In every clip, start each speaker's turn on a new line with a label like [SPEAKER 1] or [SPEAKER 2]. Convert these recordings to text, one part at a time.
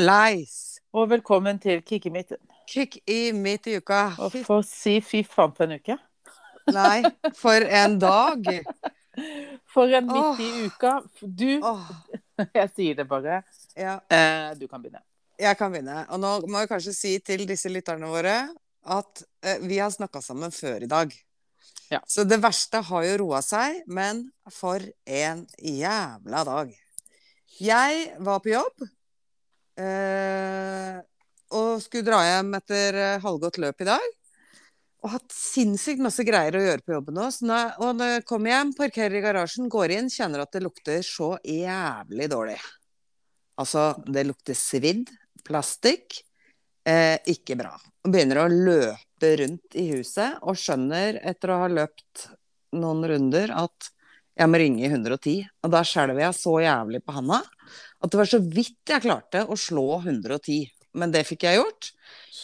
[SPEAKER 1] Hallais!
[SPEAKER 2] Og velkommen til Kikkemitten.
[SPEAKER 1] Kikk i midt i uka.
[SPEAKER 2] Og få si fy faen for en uke.
[SPEAKER 1] Nei, for en dag.
[SPEAKER 2] For en midt i uka. Du, jeg sier det bare.
[SPEAKER 1] ja,
[SPEAKER 2] Eh, du kan begynne.
[SPEAKER 1] jeg kan begynne. Og nå må jeg kanskje si til disse lytterne våre at eh, vi har snakka sammen før i dag.
[SPEAKER 2] Ja.
[SPEAKER 1] Så det verste har jo roa seg, men for en jævla dag. Jeg var på jobb eh, og skulle dra hjem etter eh, halvgått løp i dag. Og hatt sinnssykt masse greier å gjøre på jobben nå. Når, og når jeg kommer hjem, parkerer i garasjen, går inn, kjenner at det lukter så jævlig dårlig. Altså, det lukter svidd, plastikk. Eh, ikke bra. Og begynner å løpe rundt i huset og skjønner etter å ha løpt noen runder at jeg må ringe 110. Og da skjelver jeg så jævlig på handa at det var så vidt jeg klarte å slå 110. Men det fikk jeg gjort.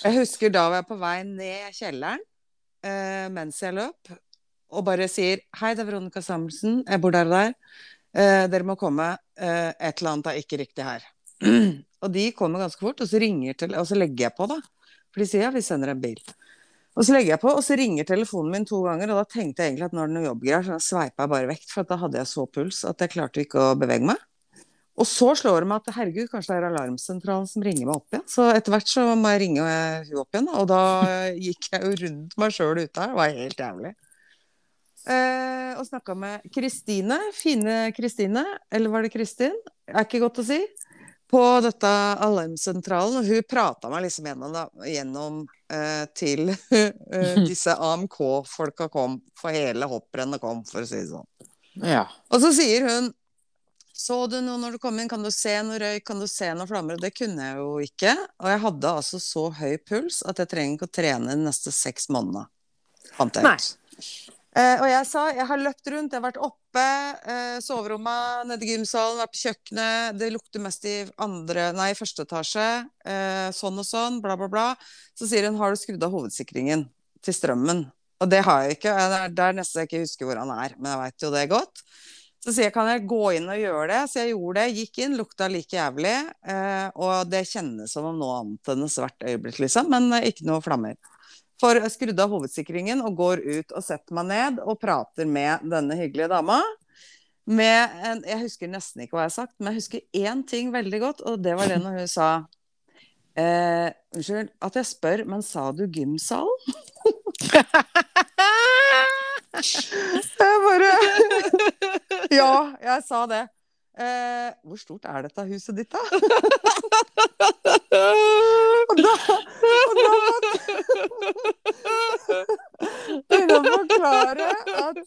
[SPEAKER 1] Jeg husker da var jeg på vei ned kjelleren eh, mens jeg løp, og bare sier Hei, det er Veronica Samuelsen, jeg bor der og der. Eh, dere må komme. Eh, et eller annet er ikke riktig her. og de kommer ganske fort, og så ringer til, og så legger jeg på, da. For de sier ja, vi sender en bil. Og så legger jeg på, og så ringer telefonen min to ganger, og da tenkte jeg egentlig at nå er det noe jobbgreier, så da sveipa jeg bare vekk, for da hadde jeg så puls at jeg klarte ikke å bevege meg. Og så slår det meg at herregud, kanskje det er alarmsentralen som ringer meg opp igjen. Så etter hvert så må jeg ringe hun opp igjen, og da gikk jeg jo rundt meg sjøl ute her. Det var helt jævlig. Eh, og snakka med Kristine, fine Kristine, eller var det Kristin? Er ikke godt å si. På dette alarmsentralen, og hun prata meg liksom gjennom, da, gjennom eh, til eh, disse AMK-folka kom, for hele hopprennet kom, for å si det sånn.
[SPEAKER 2] Ja.
[SPEAKER 1] Og så sier hun Så du noe når du kom inn? Kan du se noe røyk? Kan du se noe flammer? Det kunne jeg jo ikke. Og jeg hadde altså så høy puls at jeg trenger ikke å trene de neste seks månedene. Fant jeg ut. Eh, og jeg sa jeg har løpt rundt, jeg har vært oppe, eh, soverommet, nede i gymsalen, vært på kjøkkenet. Det lukter mest i andre, nei, første etasje. Eh, sånn og sånn, bla, bla, bla. Så sier hun har du skrudd av hovedsikringen til strømmen? Og det har jeg ikke. Det er, nesten jeg ikke husker hvor han er, men jeg veit jo det godt. Så sier jeg kan jeg gå inn og gjøre det? Så jeg gjorde det. Gikk inn, lukta like jævlig. Og det kjennes som om noe annet enn et svært øyeblikk, liksom. Men ikke noe flammer. For jeg skrudde av hovedsikringen og går ut og setter meg ned og prater med denne hyggelige dama. Med en, jeg husker nesten ikke hva jeg har sagt, men jeg husker én ting veldig godt, og det var det når hun sa eh, Unnskyld at jeg spør, men sa du gymsalen? Jeg bare Ja, jeg sa det. Eh, hvor stort er dette huset ditt, da? og da, og da Begynne å forklare at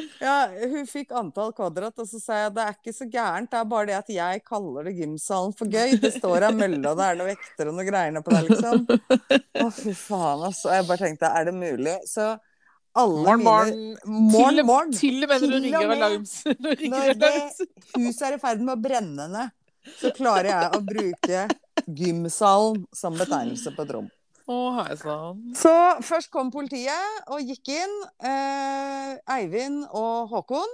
[SPEAKER 1] ja, hun fikk antall kvadrat, og så sa jeg det er ikke så gærent, det er bare det at jeg kaller det gymsalen for gøy. Det står ei mølle, og det er noen vekter og noe greier på der, liksom. Å, fy faen, altså. Jeg bare tenkte, er det mulig? Så alle
[SPEAKER 2] Morgen,
[SPEAKER 1] mine Morgen, morgen.
[SPEAKER 2] til og med når du ringer
[SPEAKER 1] med.
[SPEAKER 2] Når
[SPEAKER 1] Når det huset er i ferd med å brenne ned, så klarer jeg å bruke gymsalen som betegnelse på et rom.
[SPEAKER 2] Å.
[SPEAKER 1] Så først kom politiet og gikk inn. Eh, Eivind og Håkon.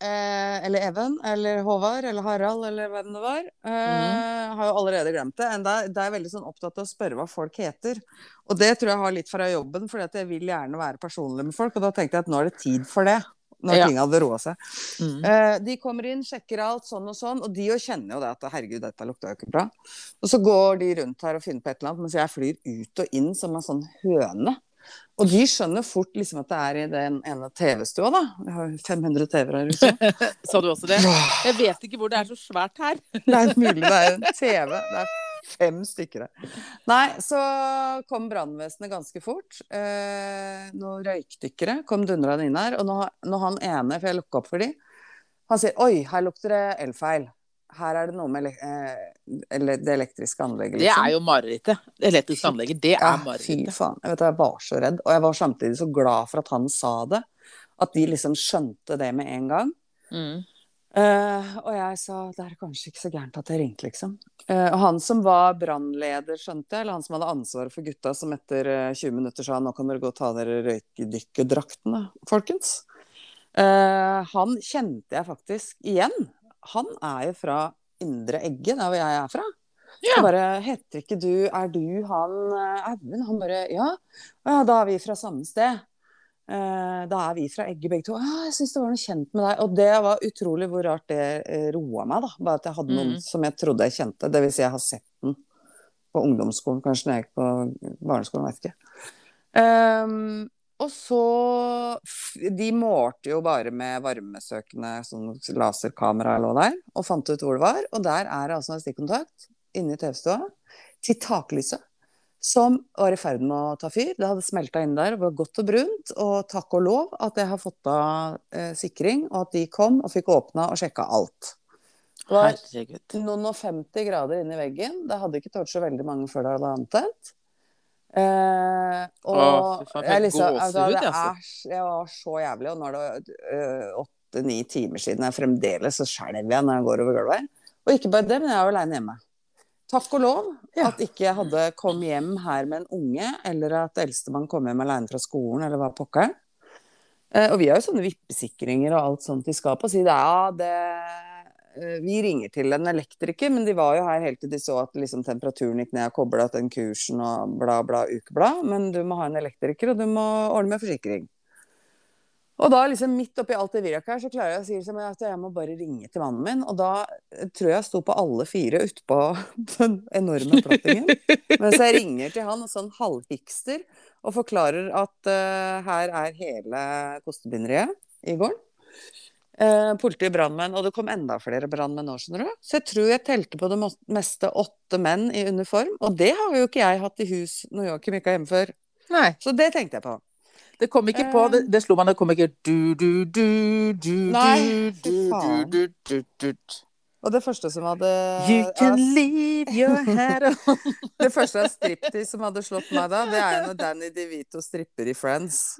[SPEAKER 1] Eh, eller Even, eller Håvard, eller Harald, eller hvem det var. Eh, Har jo allerede glemt det. Enda det er jeg veldig sånn opptatt av å spørre hva folk heter. Og det tror jeg har litt fra jobben, for jeg vil gjerne være personlig med folk. Og da tenkte jeg at nå er det tid for det. Når
[SPEAKER 2] Ja.
[SPEAKER 1] ting hadde roa seg.
[SPEAKER 2] Mm.
[SPEAKER 1] Eh, de kommer inn, sjekker alt, sånn og sånn. Og de jo kjenner jo det at herregud, dette lukta jo ikke bra. Og så går de rundt her og finner på et eller annet, mens jeg flyr ut og inn som en sånn høne. Og de skjønner fort liksom at det er i den ene TV-stua, da. Jeg har jo 500 TV-er her ute.
[SPEAKER 2] Sa du også det? Jeg vet ikke hvor det er så svært her.
[SPEAKER 1] Det er mulig det er en TV. Det er fem stykker her. Nei, så kom brannvesenet ganske fort. Eh, noen røykdykkere kom dundrende inn her. Og når, når han ene, for jeg lukka opp for de, han sier oi, her lukter det elfeil. Her er det noe med eh, det elektriske anlegget.
[SPEAKER 2] Det
[SPEAKER 1] liksom.
[SPEAKER 2] er jo marerittet. elektriske anlegget, det
[SPEAKER 1] Ja,
[SPEAKER 2] er
[SPEAKER 1] fy faen. Jeg, vet, jeg var så redd. Og jeg var samtidig så glad for at han sa det. At de liksom skjønte det med en gang.
[SPEAKER 2] Mm.
[SPEAKER 1] Uh, og jeg sa det er kanskje ikke så gærent at jeg ringte, liksom. Uh, og han som var brannleder, skjønte jeg, eller han som hadde ansvaret for gutta, som etter uh, 20 minutter sa nå kan dere gå og ta dere røykdykkerdraktene, folkens. Han kjente jeg faktisk igjen. Han er jo fra Indre Egge, der hvor jeg er fra.
[SPEAKER 2] Ja.
[SPEAKER 1] Bare Heter ikke du Er du han eh, Auen? Han bare Ja. Ja, da er vi fra samme sted. Eh, da er vi fra Egge begge to. Ja, jeg syns det var noe kjent med deg. Og det var utrolig hvor rart det eh, roa meg, da. Bare at jeg hadde noen
[SPEAKER 2] Mm.
[SPEAKER 1] som jeg trodde jeg kjente. Det vil si jeg har sett den på ungdomsskolen, kanskje når jeg gikk på barneskolen, vet ikke. Ehm, og så De målte jo bare med varmesøkende sånn laserkamera lå der, og fant ut hvor det var. Og der er det altså en stikkontakt inne i TV-stua til taklyset. Som var i ferd med å ta fyr. Det hadde smelta inn der, det var godt og brunt. Og takk og lov at jeg har fått av eh, sikring, og at de kom og fikk åpna og sjekka alt. Det var
[SPEAKER 2] Herregud.
[SPEAKER 1] noen og 50 grader inni veggen. Det hadde ikke tålt så veldig mange før det hadde antent. Eh, og
[SPEAKER 2] Åh, faen,
[SPEAKER 1] jeg, liksom, altså, det er, det var så jævlig. Og nå er det øh, åtte-ni timer siden. Jeg fremdeles så skjelver jeg når jeg går over gulvet. Og ikke bare det, men jeg er jo aleine hjemme. Takk og lov
[SPEAKER 2] Ja.
[SPEAKER 1] at ikke jeg hadde kom hjem her med en unge, eller at eldstemann kom hjem alene fra skolen, eller hva pokker. Eh, og vi har jo sånne vippesikringer og alt sånt i skapet, og sier ja, det eh, Vi ringer til en elektriker, men de var jo her helt til de så at liksom, temperaturen gikk ned, og kobla den kursen og bla, bla, ukeblad. Men du må ha en elektriker, og du må ordne med forsikring. Og da liksom midt oppi alt det virket her, så klarer jeg å si liksom, at jeg må bare ringe til mannen min. Og da eh, tror jeg jeg sto på alle fire utpå den enorme plattingen. Mens jeg ringer til han, sånn halvhikster, og forklarer at uh, her er hele kostebinderiet i gården. Uh, politi, brannmenn, og det kom enda flere brannmenn nå, skjønner du. Så jeg tror jeg telte på det meste åtte menn i uniform, og det har jo ikke jeg hatt i hus når Joakim ikke er hjemme før.
[SPEAKER 2] Nei,
[SPEAKER 1] Så det tenkte jeg på.
[SPEAKER 2] det kom ikke på. Det, det slo meg, det kom ikke du, du, du, du, du, du,
[SPEAKER 1] faen.
[SPEAKER 2] du, du, du, du.
[SPEAKER 1] Og det første som hadde
[SPEAKER 2] You can
[SPEAKER 1] ja,
[SPEAKER 2] leave your head on
[SPEAKER 1] Det første av striptease som hadde slått meg da, det er jo når Danny DeVito stripper i Friends.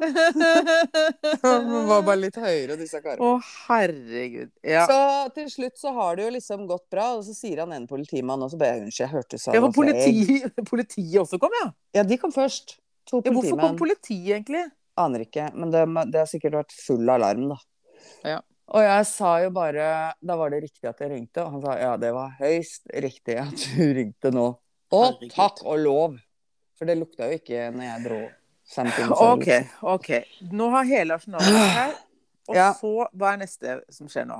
[SPEAKER 1] Han var bare litt høyere, disse karene.
[SPEAKER 2] Å, herregud. Ja.
[SPEAKER 1] Så til slutt så har det jo liksom gått bra, og så sier han en politimann, og så ber jeg unnskyld, jeg hørte sånn.
[SPEAKER 2] ja, for politi, politiet også kom, ja.
[SPEAKER 1] Ja, de kom først. To
[SPEAKER 2] ja hvorfor kom politiet, egentlig?
[SPEAKER 1] Aner ikke, men det, det har sikkert vært full alarm, da.
[SPEAKER 2] Ja.
[SPEAKER 1] Og jeg sa jo bare Da var det riktig at jeg ringte, og han sa ja, det var høyst riktig at du ringte nå. Og takk og lov! For det lukta jo ikke når jeg dro.
[SPEAKER 2] OK. ok. Nå har hele arsenalet her. Og
[SPEAKER 1] Ja.
[SPEAKER 2] så, hva er neste som skjer nå?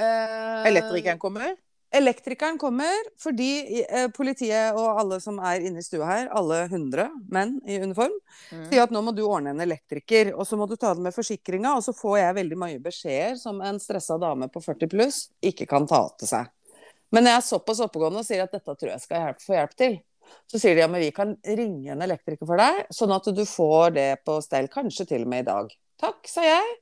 [SPEAKER 1] Eh,
[SPEAKER 2] Elektrikeren kommer?
[SPEAKER 1] Elektrikeren kommer fordi eh, politiet og alle som er inne i stua her, alle 100 menn i uniform,
[SPEAKER 2] Mm.
[SPEAKER 1] sier at nå må du ordne en elektriker, og så må du ta det med forsikringa, og så får jeg veldig mange beskjeder som en stressa dame på 40 pluss ikke kan ta til seg. Men jeg er såpass oppegående og sier at dette tror jeg skal hjelpe, få hjelp til. Så sier de ja, men vi kan ringe en elektriker for deg, sånn at du får det på stell, kanskje til og med i dag. Takk, sa jeg.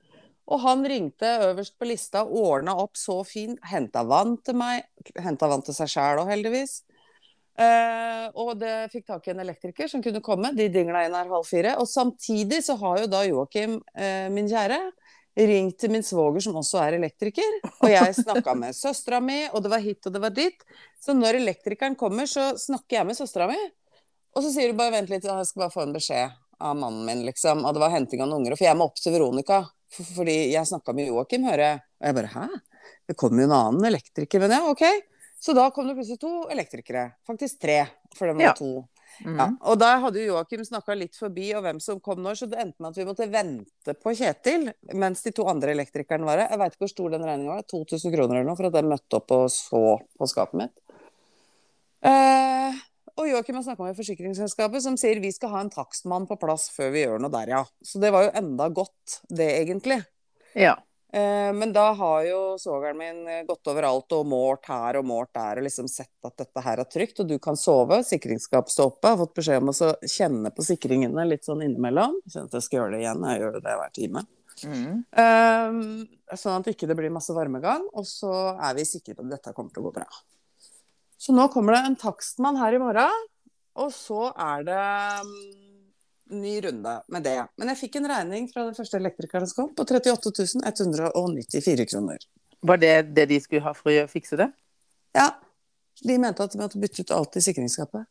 [SPEAKER 1] Og han ringte øverst på lista, ordna opp så fint, henta vann til meg, henta vann til seg sjæl òg, heldigvis. Eh, og det fikk tak i en elektriker som kunne komme. De dingla inn her halv fire. Og samtidig så har jo da Joakim, eh, min kjære, ringt til min svoger som også er elektriker. Og jeg snakka med søstera mi, og det var hit og det var dit. Så når elektrikeren kommer, så snakker jeg med søstera mi. Og så sier du bare vent litt, jeg skal bare få en beskjed av mannen min, liksom. Og det var henting av noen unger. For jeg må opp til Veronica. For, fordi jeg snakka med Joakim, hører jeg. Og jeg bare hæ? Det kom jo en annen elektriker. Men ja, OK. Så da kom det plutselig to elektrikere. Faktisk tre, for det var
[SPEAKER 2] Ja.
[SPEAKER 1] to.
[SPEAKER 2] Mm.
[SPEAKER 1] Ja, og da hadde jo Joakim snakka litt forbi og hvem som kom når, så det endte med at vi måtte vente på Kjetil mens de to andre elektrikerne var her. Jeg veit ikke hvor stor den regninga var, 2000 kroner eller noe, for at jeg møtte opp og så på skapet mitt. Eh, og Joakim har snakka med forsikringsselskapet, som sier vi skal ha en takstmann på plass før vi gjør noe der, ja. Så det var jo enda godt, det egentlig.
[SPEAKER 2] Ja.
[SPEAKER 1] Eh, men da har jo svogeren min gått gått overalt og målt her og målt der og liksom sett at dette her er trygt, og du kan sove. Sikringsskapet står oppe. Har fått beskjed om å kjenne på sikringene litt sånn innimellom. Kjenner at jeg skal gjøre det igjen. Jeg gjør det hver time.
[SPEAKER 2] Mm.
[SPEAKER 1] Eh, sånn at ikke det blir masse varmegang. Og så er vi sikre på at dette kommer til å gå bra. Så nå kommer det en takstmann her i morgen, og så er det mm, ny runde med det. Men jeg fikk en regning fra den første elektrikeren som kom, på 38 194 kroner.
[SPEAKER 2] Var det det de skulle ha for å fikse det?
[SPEAKER 1] Ja. De mente at de måtte bytte ut alt i sikringsskapet.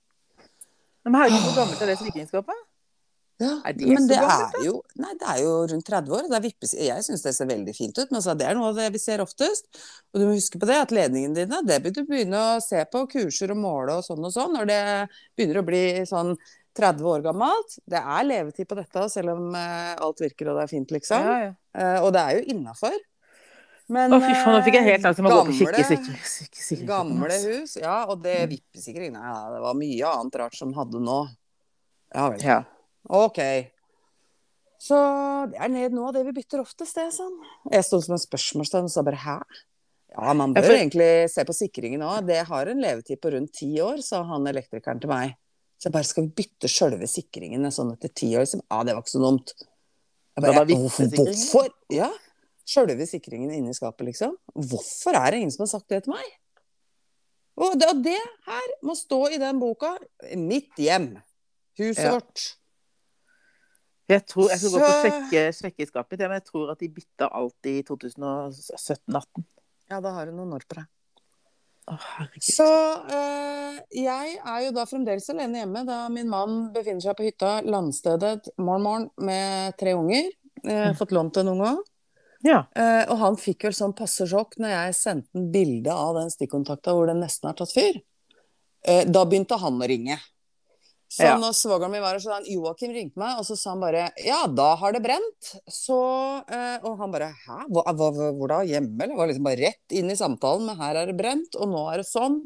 [SPEAKER 2] Men herregud, hvor gammelt er det sikringsskapet?
[SPEAKER 1] Ja,
[SPEAKER 2] Er det
[SPEAKER 1] men det
[SPEAKER 2] gammelt,
[SPEAKER 1] er jo Nei, det er jo rundt 30 år. Det vippes, jeg syns det ser veldig fint ut, men altså, det er noe av det vi ser oftest. Og du må huske på det, at ledningene dine, det bør du begynne å se på kurser og måle og sånn og sånn, når det begynner å bli sånn 30 år gammelt. Det er levetid på dette, selv om eh, alt virker og det er fint, liksom.
[SPEAKER 2] Ja, ja.
[SPEAKER 1] Uh, og det er jo innafor. Men
[SPEAKER 2] Å, fy faen, nå fikk jeg helt lyst til å gå på
[SPEAKER 1] gamle- Gamle hus, ja, og det vippesikring Nei, ja, det var mye annet rart som hadde nå. Ja vel.
[SPEAKER 2] Ja.
[SPEAKER 1] Ok. Så det er ned noe av det vi bytter oftest, det, sånn. Jeg sto som en spørsmålstegn og sa bare hæ? Ja, man bør
[SPEAKER 2] Ja, for-
[SPEAKER 1] egentlig se på sikringen òg. Det har en levetid på rundt ti år, sa han elektrikeren til meg. Så jeg bare skal vi bytte sjølve sikringen sånn etter ti år? Så, ja, det var ikke så dumt. Jeg bare, hvorfor, hvorfor? Ja. Sjølve sikringen inni skapet, liksom. Hvorfor er det ingen som har sagt det til meg? Og det, og det her må stå i den boka. Mitt hjem. Huset
[SPEAKER 2] Ja.
[SPEAKER 1] vårt.
[SPEAKER 2] Jeg tror jeg skal gå på sjekke, sjekke i skapet, men jeg tror at de bytta alt i 2017-18.
[SPEAKER 1] Ja, da har du noen år på deg.
[SPEAKER 2] Å, herregud.
[SPEAKER 1] Så eh, jeg er jo da fremdeles alene hjemme da min mann befinner seg på hytta, landstedet morgen morgen med tre unger. Jeg har fått lånt en unge òg.
[SPEAKER 2] Ja.
[SPEAKER 1] Eh, og han fikk vel sånn passe sjokk når jeg sendte en bilde av den stikkontakta hvor den nesten har tatt fyr. Eh, da begynte han å ringe. Så
[SPEAKER 2] Ja.
[SPEAKER 1] når svogeren min var her, så han Joakim ringte meg, og så sa han bare ja, da har det brent. Så eh, Og han bare hæ, hva, hva, hvor da? Hjemme? Eller? Var liksom bare rett inn i samtalen med her er det brent, og nå er det sånn.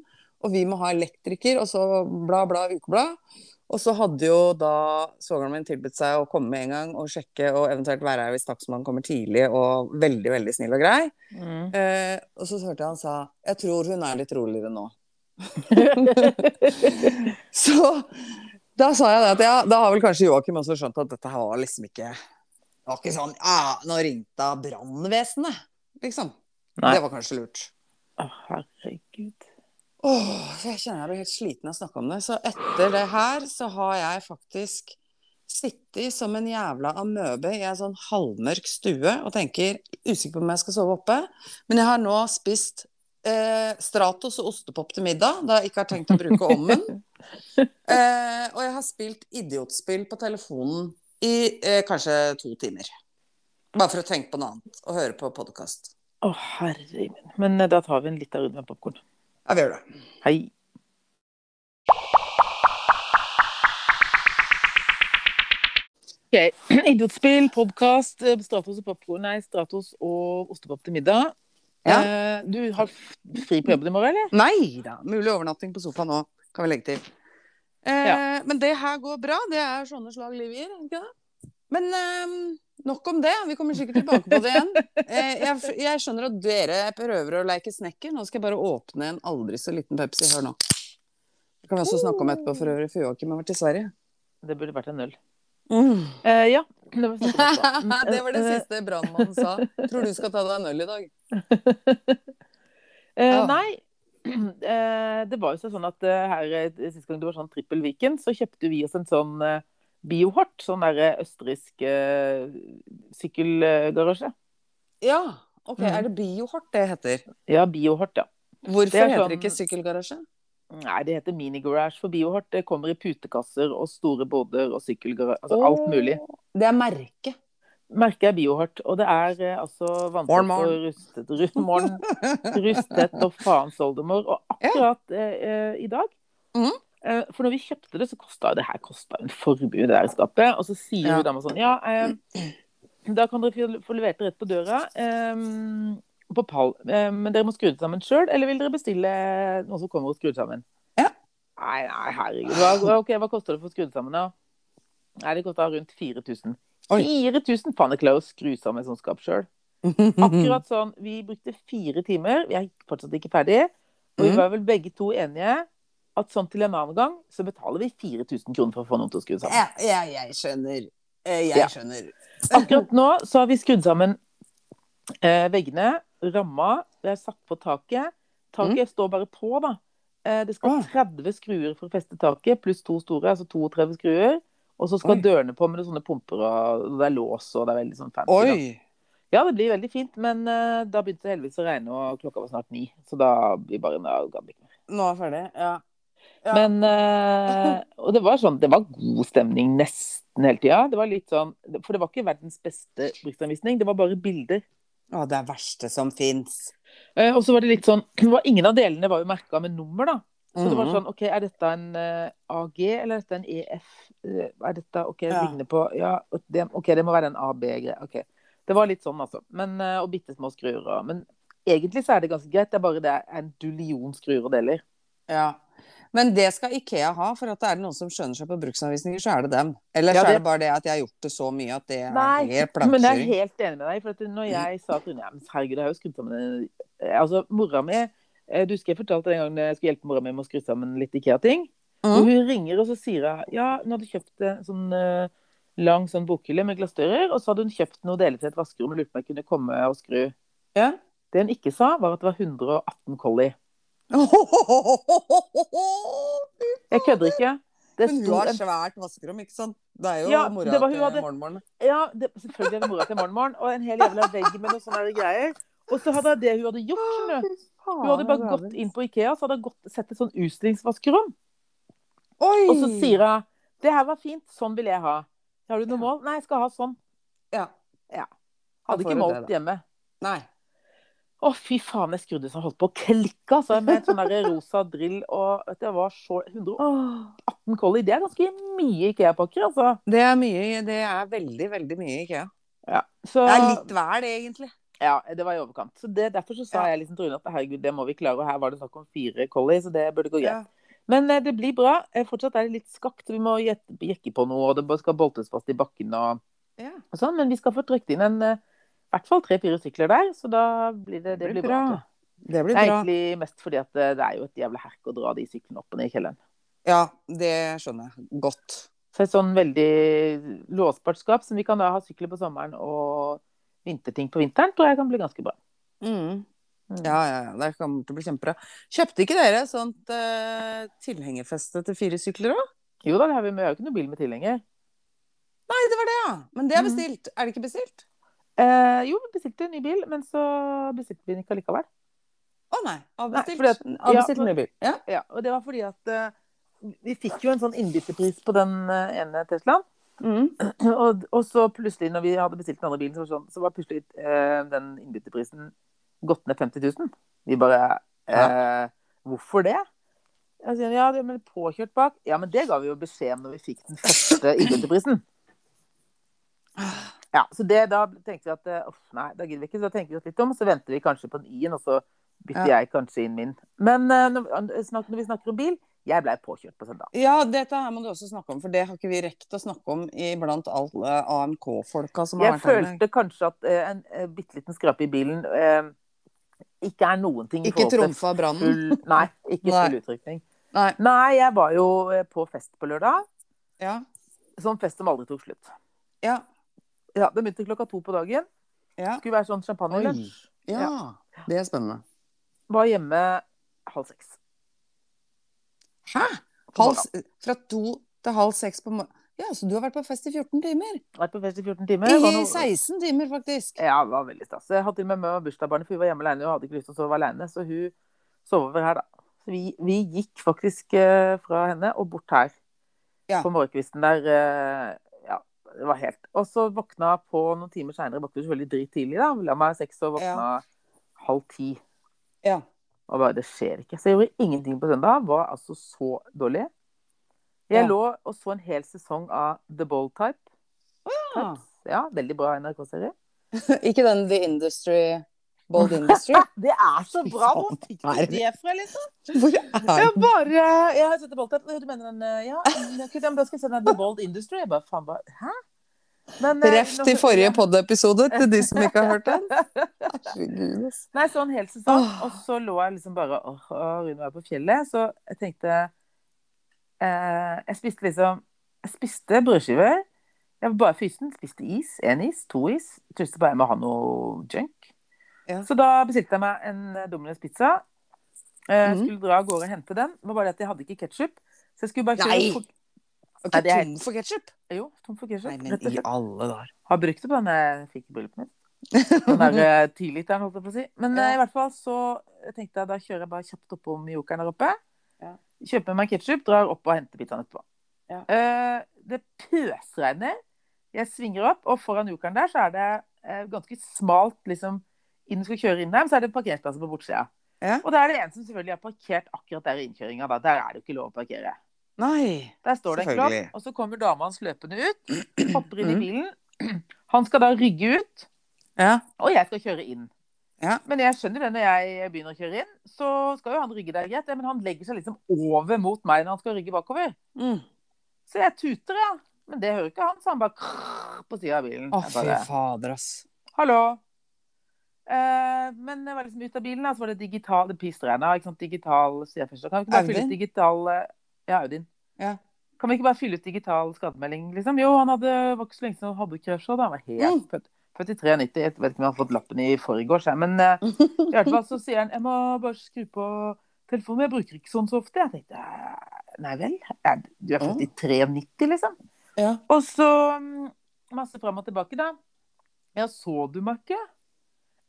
[SPEAKER 1] Og vi må ha elektriker, og så bla, bla, ukeblad. Og så hadde jo da svogeren min tilbudt seg å komme med en gang og sjekke, og eventuelt være her hvis takstmannen kommer tidlig, og veldig, veldig snill og grei.
[SPEAKER 2] Mm.
[SPEAKER 1] Eh, og så hørte jeg han sa jeg tror hun er litt roligere nå. Så da sa jeg det at ja, da har vel kanskje Joakim også skjønt at dette her var liksom ikke Det var ikke sånn ja, nå ringte brannvesenet, liksom.
[SPEAKER 2] Nei.
[SPEAKER 1] Det var kanskje lurt.
[SPEAKER 2] Å, herregud.
[SPEAKER 1] Åh, så jeg kjenner jeg blir helt sliten av å snakke om det. Så etter det her så har jeg faktisk sittet som en jævla amøbe i en sånn halvmørk stue og tenker usikker på om jeg skal sove oppe. Men jeg har nå spist eh, Stratos og ostepop til middag, da jeg ikke har tenkt å bruke ommen. Eh, og jeg har spilt idiotspill på telefonen i eh, kanskje to timer. Bare for å tenke på noe annet og høre på podkast.
[SPEAKER 2] Å, herre min. Men eh, da tar vi en liten runde med popkorn.
[SPEAKER 1] Ja, vi gjør det.
[SPEAKER 2] Hei. Okay. Idiotspill, podkast, Stratos og popkorn nei, Stratos og ostepop til middag.
[SPEAKER 1] Ja.
[SPEAKER 2] Eh, du har fri på jobben i morgen, eller?
[SPEAKER 1] Nei da. Mulig overnatting på sofaen nå, kan vi legge til. Eh,
[SPEAKER 2] Ja.
[SPEAKER 1] Men det her går bra. Det er sånne slag livet gir. ikke det? Men eh, nok om det. Vi kommer sikkert tilbake på det igjen. Eh, jeg, jeg skjønner at dere prøver å leke snekker. Nå skal jeg bare åpne en aldri så liten Pepsi. Hør nå. Det kan vi også snakke om etterpå for øvrig, for Joakim har vært i Sverige.
[SPEAKER 2] Det burde vært en øl.
[SPEAKER 1] Mm.
[SPEAKER 2] Eh, ja. Det var,
[SPEAKER 1] det var det siste brannmannen sa. Tror du skal ta deg en øl i dag.
[SPEAKER 2] Eh,
[SPEAKER 1] Ja.
[SPEAKER 2] Nei, eh, det var jo sånn at eh, her eh, sist gang det var sånn trippel Viken, så kjøpte vi oss en sånn eh, Biohort, sånn der eh, østerriksk sykkelgarasje.
[SPEAKER 1] Ja, ok.
[SPEAKER 2] Mm.
[SPEAKER 1] Er det Biohort det heter?
[SPEAKER 2] Ja, Biohort, ja.
[SPEAKER 1] Hvorfor
[SPEAKER 2] Det er
[SPEAKER 1] heter
[SPEAKER 2] sånn-
[SPEAKER 1] det ikke sykkelgarasje?
[SPEAKER 2] Nei, det heter minigarasje for Biohort. Det kommer i putekasser og store båter og sykkelgarasje, altså alt mulig.
[SPEAKER 1] Det er merket.
[SPEAKER 2] Merket er biohardt. og det er eh, altså
[SPEAKER 1] vanskelig
[SPEAKER 2] vanntett og rustet, ru- morgen, rustet og faens oldemor. Og akkurat eh, eh, i dag
[SPEAKER 1] mm.
[SPEAKER 2] eh, For når vi kjøpte det, så kosta det her kosta en formue, det der skapet. Og så sier
[SPEAKER 1] Ja.
[SPEAKER 2] jo dama sånn Ja, eh, da kan dere få- levert det rett på døra. Eh, på pall. Men dere må skru det sammen sjøl, eller vil dere bestille noen som kommer og skrur det sammen?
[SPEAKER 1] Ja.
[SPEAKER 2] Nei, nei, herregud. Hva, okay, hva koster det for å skru det sammen, da? Nei, det kosta rundt 4000.
[SPEAKER 1] Oi.
[SPEAKER 2] 4000 faen jeg klarer å skru sammen et sånt skap sjøl. Akkurat sånn. Vi brukte fire timer. Vi er fortsatt ikke ferdig. Og vi
[SPEAKER 1] Mhm.
[SPEAKER 2] var vel begge to enige at sånn til en annen gang så betaler vi 4000 kroner for å få noen til å skru sammen.
[SPEAKER 1] Ja, ja, jeg skjønner. Eh, Jeg
[SPEAKER 2] Ja.
[SPEAKER 1] skjønner.
[SPEAKER 2] Akkurat nå så har vi skrudd sammen eh, veggene, ramma, det er satt på taket. Taket står bare på, da. Eh, det skal
[SPEAKER 1] Mm.
[SPEAKER 2] 30 skruer for å feste taket, pluss to store, altså 32 skruer. Og så skal
[SPEAKER 1] Oi.
[SPEAKER 2] dørene på med sånne pumper, og det er lås, og det er veldig sånn fancy. da.
[SPEAKER 1] Oi!
[SPEAKER 2] Ja, det blir veldig fint, men uh, da begynte det heldigvis å regne, og klokka var snart ni. Så da blir bare da gadd vi ikke mer.
[SPEAKER 1] Nå er ferdig. Ja. Ja.
[SPEAKER 2] Men uh, Og det var sånn Det var god stemning nesten hele tida. Det var litt sånn For det var ikke verdens beste bruksanvisning, det var bare bilder.
[SPEAKER 1] Å, det er verste som fins.
[SPEAKER 2] Uh, og så var det litt sånn det var, Ingen av delene var jo merka med nummer, da. Så det var
[SPEAKER 1] Mhm.
[SPEAKER 2] sånn OK, er dette en eh, AG, eller er dette en EF? Eh, er dette OK,
[SPEAKER 1] Ja.
[SPEAKER 2] ligner på Ja, det, OK, det må være en AB-greie. OK. Det var litt sånn, altså. Men, eh, og bitte små skruer og Men egentlig så er det ganske greit. Det er bare det er en dullion skruer og deler.
[SPEAKER 1] Ja. Men det skal Ikea ha, for at det er noen som skjønner seg på bruksanvisninger, så er det dem. Eller
[SPEAKER 2] Ja,
[SPEAKER 1] så
[SPEAKER 2] det-
[SPEAKER 1] er det bare det at jeg har gjort det så mye at det er
[SPEAKER 2] Nei,
[SPEAKER 1] helt
[SPEAKER 2] men jeg er helt enig med deg. For at når jeg sa til Rune herregud, jeg har jo skrudd sammen Altså, mora mi Du husker jeg fortalte den gangen jeg skulle hjelpe mora mi med å skru sammen litt Ikea-ting? Og
[SPEAKER 1] Mm.
[SPEAKER 2] hun ringer, og så sier hun ja, hun hadde kjøpt en sånn eh, lang sånn bokhylle med glassdører, og så hadde hun kjøpt noe deler til et vaskerom og lurte på om jeg kunne komme og skru.
[SPEAKER 1] Ja.
[SPEAKER 2] Det hun ikke sa, var at det var 118 collie. Jeg kødder ikke. Det
[SPEAKER 1] Men hun har svært vaskerom, ikke sant? Det er jo
[SPEAKER 2] Ja,
[SPEAKER 1] mora
[SPEAKER 2] det var hun
[SPEAKER 1] til
[SPEAKER 2] hadde-
[SPEAKER 1] morgenmorgen.
[SPEAKER 2] Ja, det, selvfølgelig er det mora til morgenmorgen, og en hel jævla vegg med noen sånne greier. Og så hadde det hun hadde gjort. Hun hadde bare gått inn på Ikea så hadde hun gått, sett et sånn utstillingsvaskerom.
[SPEAKER 1] Oi!
[SPEAKER 2] Og så sier hun det her var fint, sånn vil jeg ha. Har du noe mål? Nei, jeg skal ha sånn.
[SPEAKER 1] Ja. ja. Hadde
[SPEAKER 2] ikke målt
[SPEAKER 1] det,
[SPEAKER 2] hjemme.
[SPEAKER 1] Nei.
[SPEAKER 2] Å, fy faen, jeg skrudde så jeg holdt på å klikke, altså. Med en sånn der rosa drill og vet du, Det var så 118 collie. Det er ganske mye Ikea-pakker, altså.
[SPEAKER 1] Det er mye Det er veldig, veldig mye Ikea.
[SPEAKER 2] Ja, så,
[SPEAKER 1] Det er litt vel, egentlig.
[SPEAKER 2] Ja, det var i overkant. Så det, Derfor så sa
[SPEAKER 1] Ja.
[SPEAKER 2] jeg liksom til at herregud, det må vi klare. Og her var det snakk om fire collie, så det burde gå greit.
[SPEAKER 1] Ja.
[SPEAKER 2] Men eh, det blir bra. Eh, Fortsatt er det litt skakt. Vi må jekke på noe, og det skal boltes fast i bakken og,
[SPEAKER 1] Ja.
[SPEAKER 2] og sånn. Men vi skal få trykt inn en eh, i hvert fall tre-fire sykler der, så da blir det, det blir bra. bra.
[SPEAKER 1] Det blir
[SPEAKER 2] Det er
[SPEAKER 1] bra.
[SPEAKER 2] egentlig mest fordi at det, det er jo et jævla herk å dra de syklene opp og ned i kjelleren.
[SPEAKER 1] Ja, det skjønner jeg godt.
[SPEAKER 2] Så et sånn veldig låsbart skap som vi kan da ha sykler på sommeren og vinterting på vinteren, tror jeg kan bli ganske bra.
[SPEAKER 1] Mm.
[SPEAKER 2] Mm.
[SPEAKER 1] Ja, ja, ja. Det kommer til å bli kjempebra. Kjøpte ikke dere sånt uh, tilhengerfeste til fire sykler òg?
[SPEAKER 2] Jo da, det har vi, men vi har jo ikke noe bil med tilhenger.
[SPEAKER 1] Nei, det var det, ja. Men det er
[SPEAKER 2] Mm.
[SPEAKER 1] bestilt. Er det ikke bestilt?
[SPEAKER 2] Eh, jo, vi bestilte en ny bil, men så bestilte vi den ikke allikevel.
[SPEAKER 1] Å nei. Avbestilt.
[SPEAKER 2] Nei, at-
[SPEAKER 1] Avbestilt
[SPEAKER 2] ja,
[SPEAKER 1] ny bil. Ja.
[SPEAKER 2] Ja, og det var fordi at uh, vi fikk jo en sånn innbytterpris på den eh, ene Teslaen.
[SPEAKER 1] Mm.
[SPEAKER 2] Og, og så plutselig, når vi hadde bestilt den andre bilen, så var, sånn, så var plutselig eh, den innbytterprisen gått ned 50 000. Vi bare eh, Hvorfor det? Jeg sier, ja, er påkjørt bak. Ja, men det ga vi jo beskjed om når vi fikk den første innbytterprisen. Ja, så det, da tenkte vi at eh, uff, nei, da gidder vi ikke. Så da tenker vi oss litt om, så venter vi kanskje på den i-en, og så bytter jeg kanskje inn min. Men eh, når, når vi snakker om bil, jeg blei påkjørt på søndag.
[SPEAKER 1] Ja, dette her må du også snakke om, for det har ikke vi rekt å snakke om iblant alle AMK-folka som har
[SPEAKER 2] Jeg
[SPEAKER 1] vært her.
[SPEAKER 2] Jeg følte kanskje at uh, en uh, bitte liten skrape i bilen uh, ikke er noen ting i
[SPEAKER 1] Ikke trumfa brannen.
[SPEAKER 2] Nei, ikke full utrykning.
[SPEAKER 1] Nei.
[SPEAKER 2] Nei, jeg var jo eh, på fest på lørdag.
[SPEAKER 1] Ja.
[SPEAKER 2] Sånn fest som aldri tok slutt.
[SPEAKER 1] Ja.
[SPEAKER 2] Ja, Det begynte klokka to på dagen.
[SPEAKER 1] Ja.
[SPEAKER 2] Skulle være sånn champagnelunsj.
[SPEAKER 1] ja. Det er spennende.
[SPEAKER 2] Var hjemme halv seks.
[SPEAKER 1] Hæ? Halv, fra to til halv seks på morgenen? Ja, så du har vært på fest i 14 timer?
[SPEAKER 2] Vært på fest i 14 timer.
[SPEAKER 1] I
[SPEAKER 2] noe-
[SPEAKER 1] 16 timer, faktisk.
[SPEAKER 2] Ja, det var veldig stas. Jeg hadde til og med med bursdagsbarnet, for hun var hjemme alene. Hun hadde ikke lyst til å sove alene, så hun sov over her, da. Så vi, vi gikk faktisk eh, fra henne og bort her
[SPEAKER 1] Ja.
[SPEAKER 2] på morgenkvisten der. eh, ja, det var helt Og så våkna på noen timer seinere. Våkna selvfølgelig drittidlig, da. La meg seks og våkna halv ti.
[SPEAKER 1] Ja.
[SPEAKER 2] Og bare, det skjer ikke. Så jeg gjorde ingenting på søndag. Var altså så dårlig. Jeg
[SPEAKER 1] Ja.
[SPEAKER 2] lå og så en hel sesong av The Bold Type.
[SPEAKER 1] Ja.
[SPEAKER 2] Ja, veldig bra NRK-serie.
[SPEAKER 1] Ikke den The Industry Bold Industry?
[SPEAKER 2] Det er så bra! Hvor fikk du det fra, liksom?
[SPEAKER 1] Hvor
[SPEAKER 2] Jeg
[SPEAKER 1] er den?
[SPEAKER 2] bare Jeg har sett The Bold Type. Du mener den eh, Ja, jeg da skal jeg se den The Bold Industry. Jeg bare faen, bare Hæ? Men, eh,
[SPEAKER 1] Ref til forrige pod-episode, til de som ikke har hørt den. Herregud.
[SPEAKER 2] Nei, sånn helt hel sesong,
[SPEAKER 1] Åh.
[SPEAKER 2] og så lå jeg liksom bare åh, Rune var på fjellet, så jeg tenkte eh, Jeg spiste liksom Jeg spiste brødskiver. Jeg var bare fysen. Spiste is. Én is, to is. Trodde bare jeg må ha noe junk.
[SPEAKER 1] Ja.
[SPEAKER 2] Så da bestilte jeg meg en eh, Domino's pizza. Eh,
[SPEAKER 1] Mhm.
[SPEAKER 2] Skulle dra av gårde og hente den. Det var bare det at jeg hadde ikke ketsjup. Så jeg skulle bare kjøre
[SPEAKER 1] Og
[SPEAKER 2] Nei, er-
[SPEAKER 1] tom for ketsjup?
[SPEAKER 2] Jo, tom for ketsjup.
[SPEAKER 1] Nei, men i alle dager.
[SPEAKER 2] Har brukt det på denne jeg fikk i bryllupet mitt. Den der eh, tiliteren, holdt jeg på å si. Men
[SPEAKER 1] Ja.
[SPEAKER 2] eh, i hvert fall så tenkte jeg da kjører jeg bare kjapt oppom jokeren der oppe.
[SPEAKER 1] Ja.
[SPEAKER 2] kjøper meg ketsjup, drar opp og henter pizzaen etterpå.
[SPEAKER 1] Ja.
[SPEAKER 2] Uh, det pøsregner. Jeg svinger opp, og foran jokeren der så er det uh, ganske smalt liksom, inn du skal kjøre inn der, så er det parkeringsplasser på bortsida.
[SPEAKER 1] Ja.
[SPEAKER 2] Og da er det en som selvfølgelig har parkert akkurat der i innkjøringa. Der er det jo ikke lov å parkere.
[SPEAKER 1] Nei.
[SPEAKER 2] Der står det en
[SPEAKER 1] Selvfølgelig.
[SPEAKER 2] og så kommer dama hans løpende ut, hopper inn i
[SPEAKER 1] Mm.
[SPEAKER 2] bilen. Han skal da rygge ut,
[SPEAKER 1] Ja.
[SPEAKER 2] og jeg skal kjøre inn.
[SPEAKER 1] Ja.
[SPEAKER 2] Men jeg skjønner det når jeg begynner å kjøre inn, så skal jo han rygge der greit, men han legger seg liksom over mot meg når han skal rygge bakover.
[SPEAKER 1] Mm.
[SPEAKER 2] Så jeg tuter, ja. Men det hører ikke han, så han bare krrr på sida av bilen.
[SPEAKER 1] Å, fy fader, ass.
[SPEAKER 2] Hallo. Eh, men jeg var liksom ute av bilen, da, så var det digital det pissregna. Ikke digital sier jeg først. Kan vi ikke bare fylle ut digital Ja, Audin.
[SPEAKER 1] Ja.
[SPEAKER 2] Kan vi ikke bare fylle ut digital skademelding, liksom? Jo, han hadde, var ikke så lenge siden han hadde krasja. Han var helt
[SPEAKER 1] Mm.
[SPEAKER 2] født. Født i 93. Jeg vet ikke om han har fått lappen i forgårs, jeg. Men uh, i hvert fall så sier han jeg må bare skru på telefonen. Jeg bruker ikke sånn så ofte. Jeg tenkte "Eh, nei vel. Du er født i 93, liksom?
[SPEAKER 1] Ja.
[SPEAKER 2] Og så mm, masse fram og tilbake, da. Ja, så du meg ikke?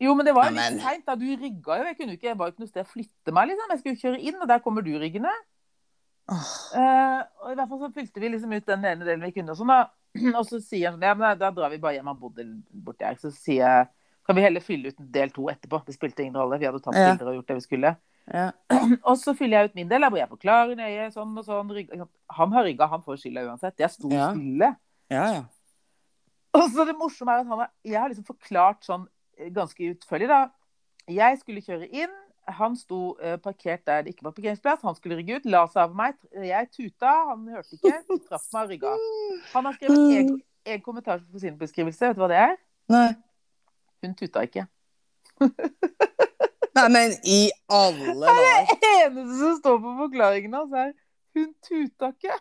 [SPEAKER 2] Jo, men det var jo litt seint. da. Du rygga jo. Jeg kunne ikke, jeg var jo ikke noe sted å flytte meg, liksom. Jeg skulle jo kjøre inn, og der kommer du ryggende. Eh, og i hvert fall så fylte vi liksom ut den ene delen vi kunne. Og sånn da. Og så sier han sånn, ja, men da, drar vi bare hjem. Han bodde borti her. Så sier jeg kan vi heller fylle ut del to etterpå. Det spilte ingen rolle. Vi hadde tatt
[SPEAKER 1] Ja.
[SPEAKER 2] bilder og gjort det vi skulle.
[SPEAKER 1] Ja.
[SPEAKER 2] Og så fyller jeg ut min del, Jeg, jeg forklarer nøye sånn og sånn. Rygga. Han har rygga, han får skylda uansett. Jeg sto
[SPEAKER 1] Ja.
[SPEAKER 2] stille.
[SPEAKER 1] ja, ja.
[SPEAKER 2] Og så det morsomme er at han har, jeg har liksom forklart sånn eh, ganske utførlig, da. Jeg skulle kjøre inn. Han sto eh, parkert der det ikke var parkeringsplass. Han skulle rygge ut, la seg over meg. Jeg tuta, han hørte ikke. Traff meg og rygga. Han har skrevet en, en kommentar på sin beskrivelse. Vet du hva det er?
[SPEAKER 1] Nei.
[SPEAKER 2] Hun tuta ikke.
[SPEAKER 1] Nei, men i alle dager.
[SPEAKER 2] Det eneste som står på forklaringen hans, er hun tuta ikke.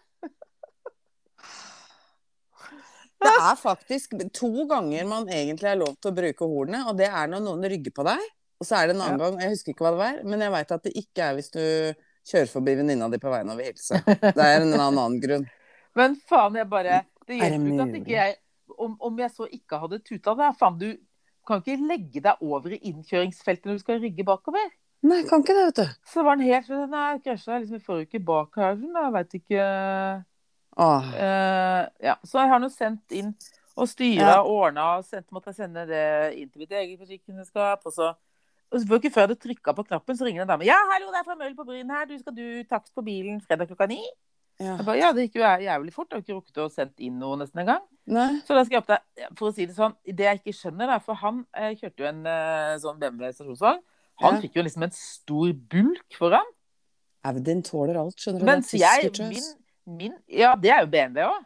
[SPEAKER 1] Det er faktisk to ganger man egentlig er lov til å bruke hornet, og det er når noen rygger på deg. Og så er det en annen gang, jeg husker ikke hva det var, men jeg veit at det ikke er hvis du kjører forbi venninna di på veien over hilse. Det er en annen grunn.
[SPEAKER 2] Men faen, jeg bare Det
[SPEAKER 1] Er
[SPEAKER 2] hjelper ikke at ikke jeg om, om jeg så ikke hadde tuta da, faen, du kan ikke legge deg over i innkjøringsfeltet når du skal rygge bakover.
[SPEAKER 1] Nei, kan ikke det, vet du.
[SPEAKER 2] Så det var en helt Nei, krasja liksom i forrige uke bak her, jeg veit ikke
[SPEAKER 1] Åh.
[SPEAKER 2] uh, Ja, så jeg har nå sendt inn og styra
[SPEAKER 1] Ja.
[SPEAKER 2] og ordna og sendt, måtte jeg sende det inn til mitt eget forsikringsselskap. Og så og ikke før du trykka på knappen, så ringer en dame. 'Ja, hallo, det er fra Møll på Bryn her. Du skal du takst på bilen fredag klokka ni?'
[SPEAKER 1] Ja.
[SPEAKER 2] Jeg bare, ja, det gikk jo jævlig fort. Jeg har ikke rukket å sendt inn noe nesten engang. Så da skal jeg opp der, for å si det sånn, det jeg ikke skjønner, da, for han eh, kjørte jo en eh, sånn BMW stasjonsvogn. Han
[SPEAKER 1] Ja.
[SPEAKER 2] fikk jo liksom en stor bulk foran.
[SPEAKER 1] Audien tåler alt, skjønner du.
[SPEAKER 2] Mens jeg, min, min Ja, det er jo BMW òg.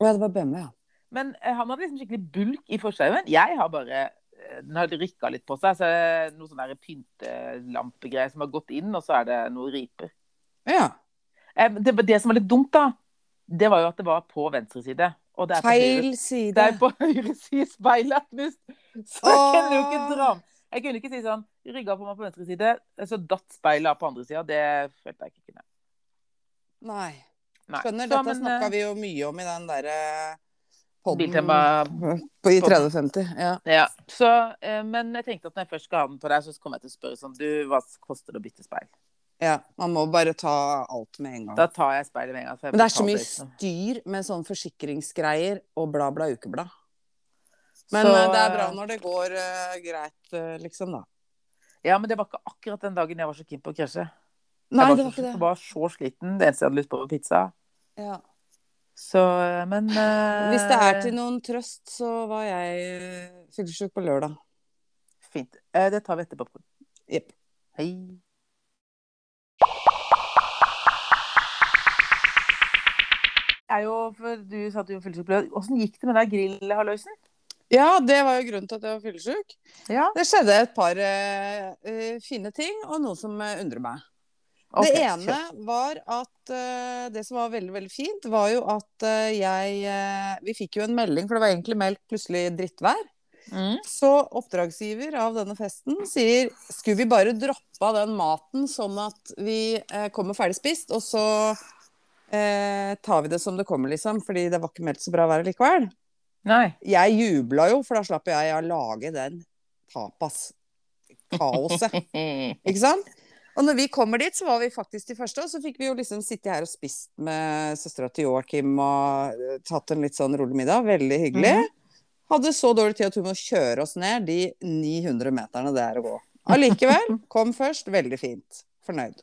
[SPEAKER 1] Ja, det var BMW, ja.
[SPEAKER 2] Men eh, han hadde liksom skikkelig bulk i forsauen. Jeg har bare Den har rikka litt på seg. Så er det noe sånn pyntelampegreier som har gått inn, og så er det noen riper.
[SPEAKER 1] Ja.
[SPEAKER 2] Eh, det, det som var litt dumt, da, det var jo at det var på venstre side. Og det er på høyre,
[SPEAKER 1] side.
[SPEAKER 2] det er på høyre side speilet er knust. Så jeg
[SPEAKER 1] Åh.
[SPEAKER 2] kunne jo ikke dra Jeg kunne ikke si sånn Rygga på meg på venstre side, så datt speilet av på andre sida. Det følte jeg ikke kunne.
[SPEAKER 1] Nei.
[SPEAKER 2] Nei.
[SPEAKER 1] Skjønner, dette
[SPEAKER 2] men,
[SPEAKER 1] snakka
[SPEAKER 2] eh,
[SPEAKER 1] vi jo mye om i den derre podden
[SPEAKER 2] Biltema
[SPEAKER 1] på i 3050. Ja.
[SPEAKER 2] Ja, så, eh, men jeg tenkte at når jeg først skal ha den på deg, så kommer jeg til å spørre sånn Du, hva koster det å bytte speil?
[SPEAKER 1] ja. Man må bare ta alt med en gang.
[SPEAKER 2] Da tar jeg speilet med en gang.
[SPEAKER 1] Men det er så mye
[SPEAKER 2] ikke
[SPEAKER 1] styr med sånn forsikringsgreier og bla, bla, ukeblad. Men
[SPEAKER 2] Så,
[SPEAKER 1] eh, det er bra
[SPEAKER 2] eh,
[SPEAKER 1] når det går uh, greit, liksom, da.
[SPEAKER 2] Ja, men det var ikke akkurat den dagen jeg var så keen på å krasje.
[SPEAKER 1] Nei,
[SPEAKER 2] jeg var,
[SPEAKER 1] det var
[SPEAKER 2] så,
[SPEAKER 1] ikke det.
[SPEAKER 2] jeg var så sliten. Det eneste jeg hadde lyst på, var pizza.
[SPEAKER 1] Ja.
[SPEAKER 2] Så, eh, men uh,
[SPEAKER 1] Hvis det er til noen trøst, så var jeg eh, fyllesyk på lørdag.
[SPEAKER 2] Fint. Uh, Det tar vi etterpå.
[SPEAKER 1] Jepp.
[SPEAKER 2] Hei. Er jo, for du satt jo fyllesyk på lørdag. Åssen gikk det med deg grillhalloisen?
[SPEAKER 1] Ja, det var jo grunnen til at jeg var fyllesyk.
[SPEAKER 2] Ja.
[SPEAKER 1] Det skjedde et par eh, eh, fine ting, og noe som eh, undrer meg.
[SPEAKER 2] Ok,
[SPEAKER 1] det ene var at uh, Det som var veldig, veldig fint, var jo at uh, jeg uh, Vi fikk jo en melding, for det var egentlig meldt plutselig drittvær.
[SPEAKER 2] Mm.
[SPEAKER 1] Så oppdragsgiver av denne festen sier skulle vi bare droppe av den maten sånn at vi kommer ferdig spist, og så tar vi det som det kommer, liksom. Fordi det var ikke meldt så bra vær likevel.
[SPEAKER 2] Nei.
[SPEAKER 1] Jeg jubla jo, for da slapp jeg å lage den tapas-kaoset. Ikke sant? Og når vi kommer dit, så var vi faktisk de første, og så fikk vi jo liksom sitte her og spist med søstera til Joakim og eh, tatt en litt sånn rolig middag. Veldig hyggelig.
[SPEAKER 2] Mm.
[SPEAKER 1] Hadde så dårlig tid at hun må kjøre oss ned de 900 meterne det er å gå. Allikevel, kom først. Veldig fint. Fornøyd.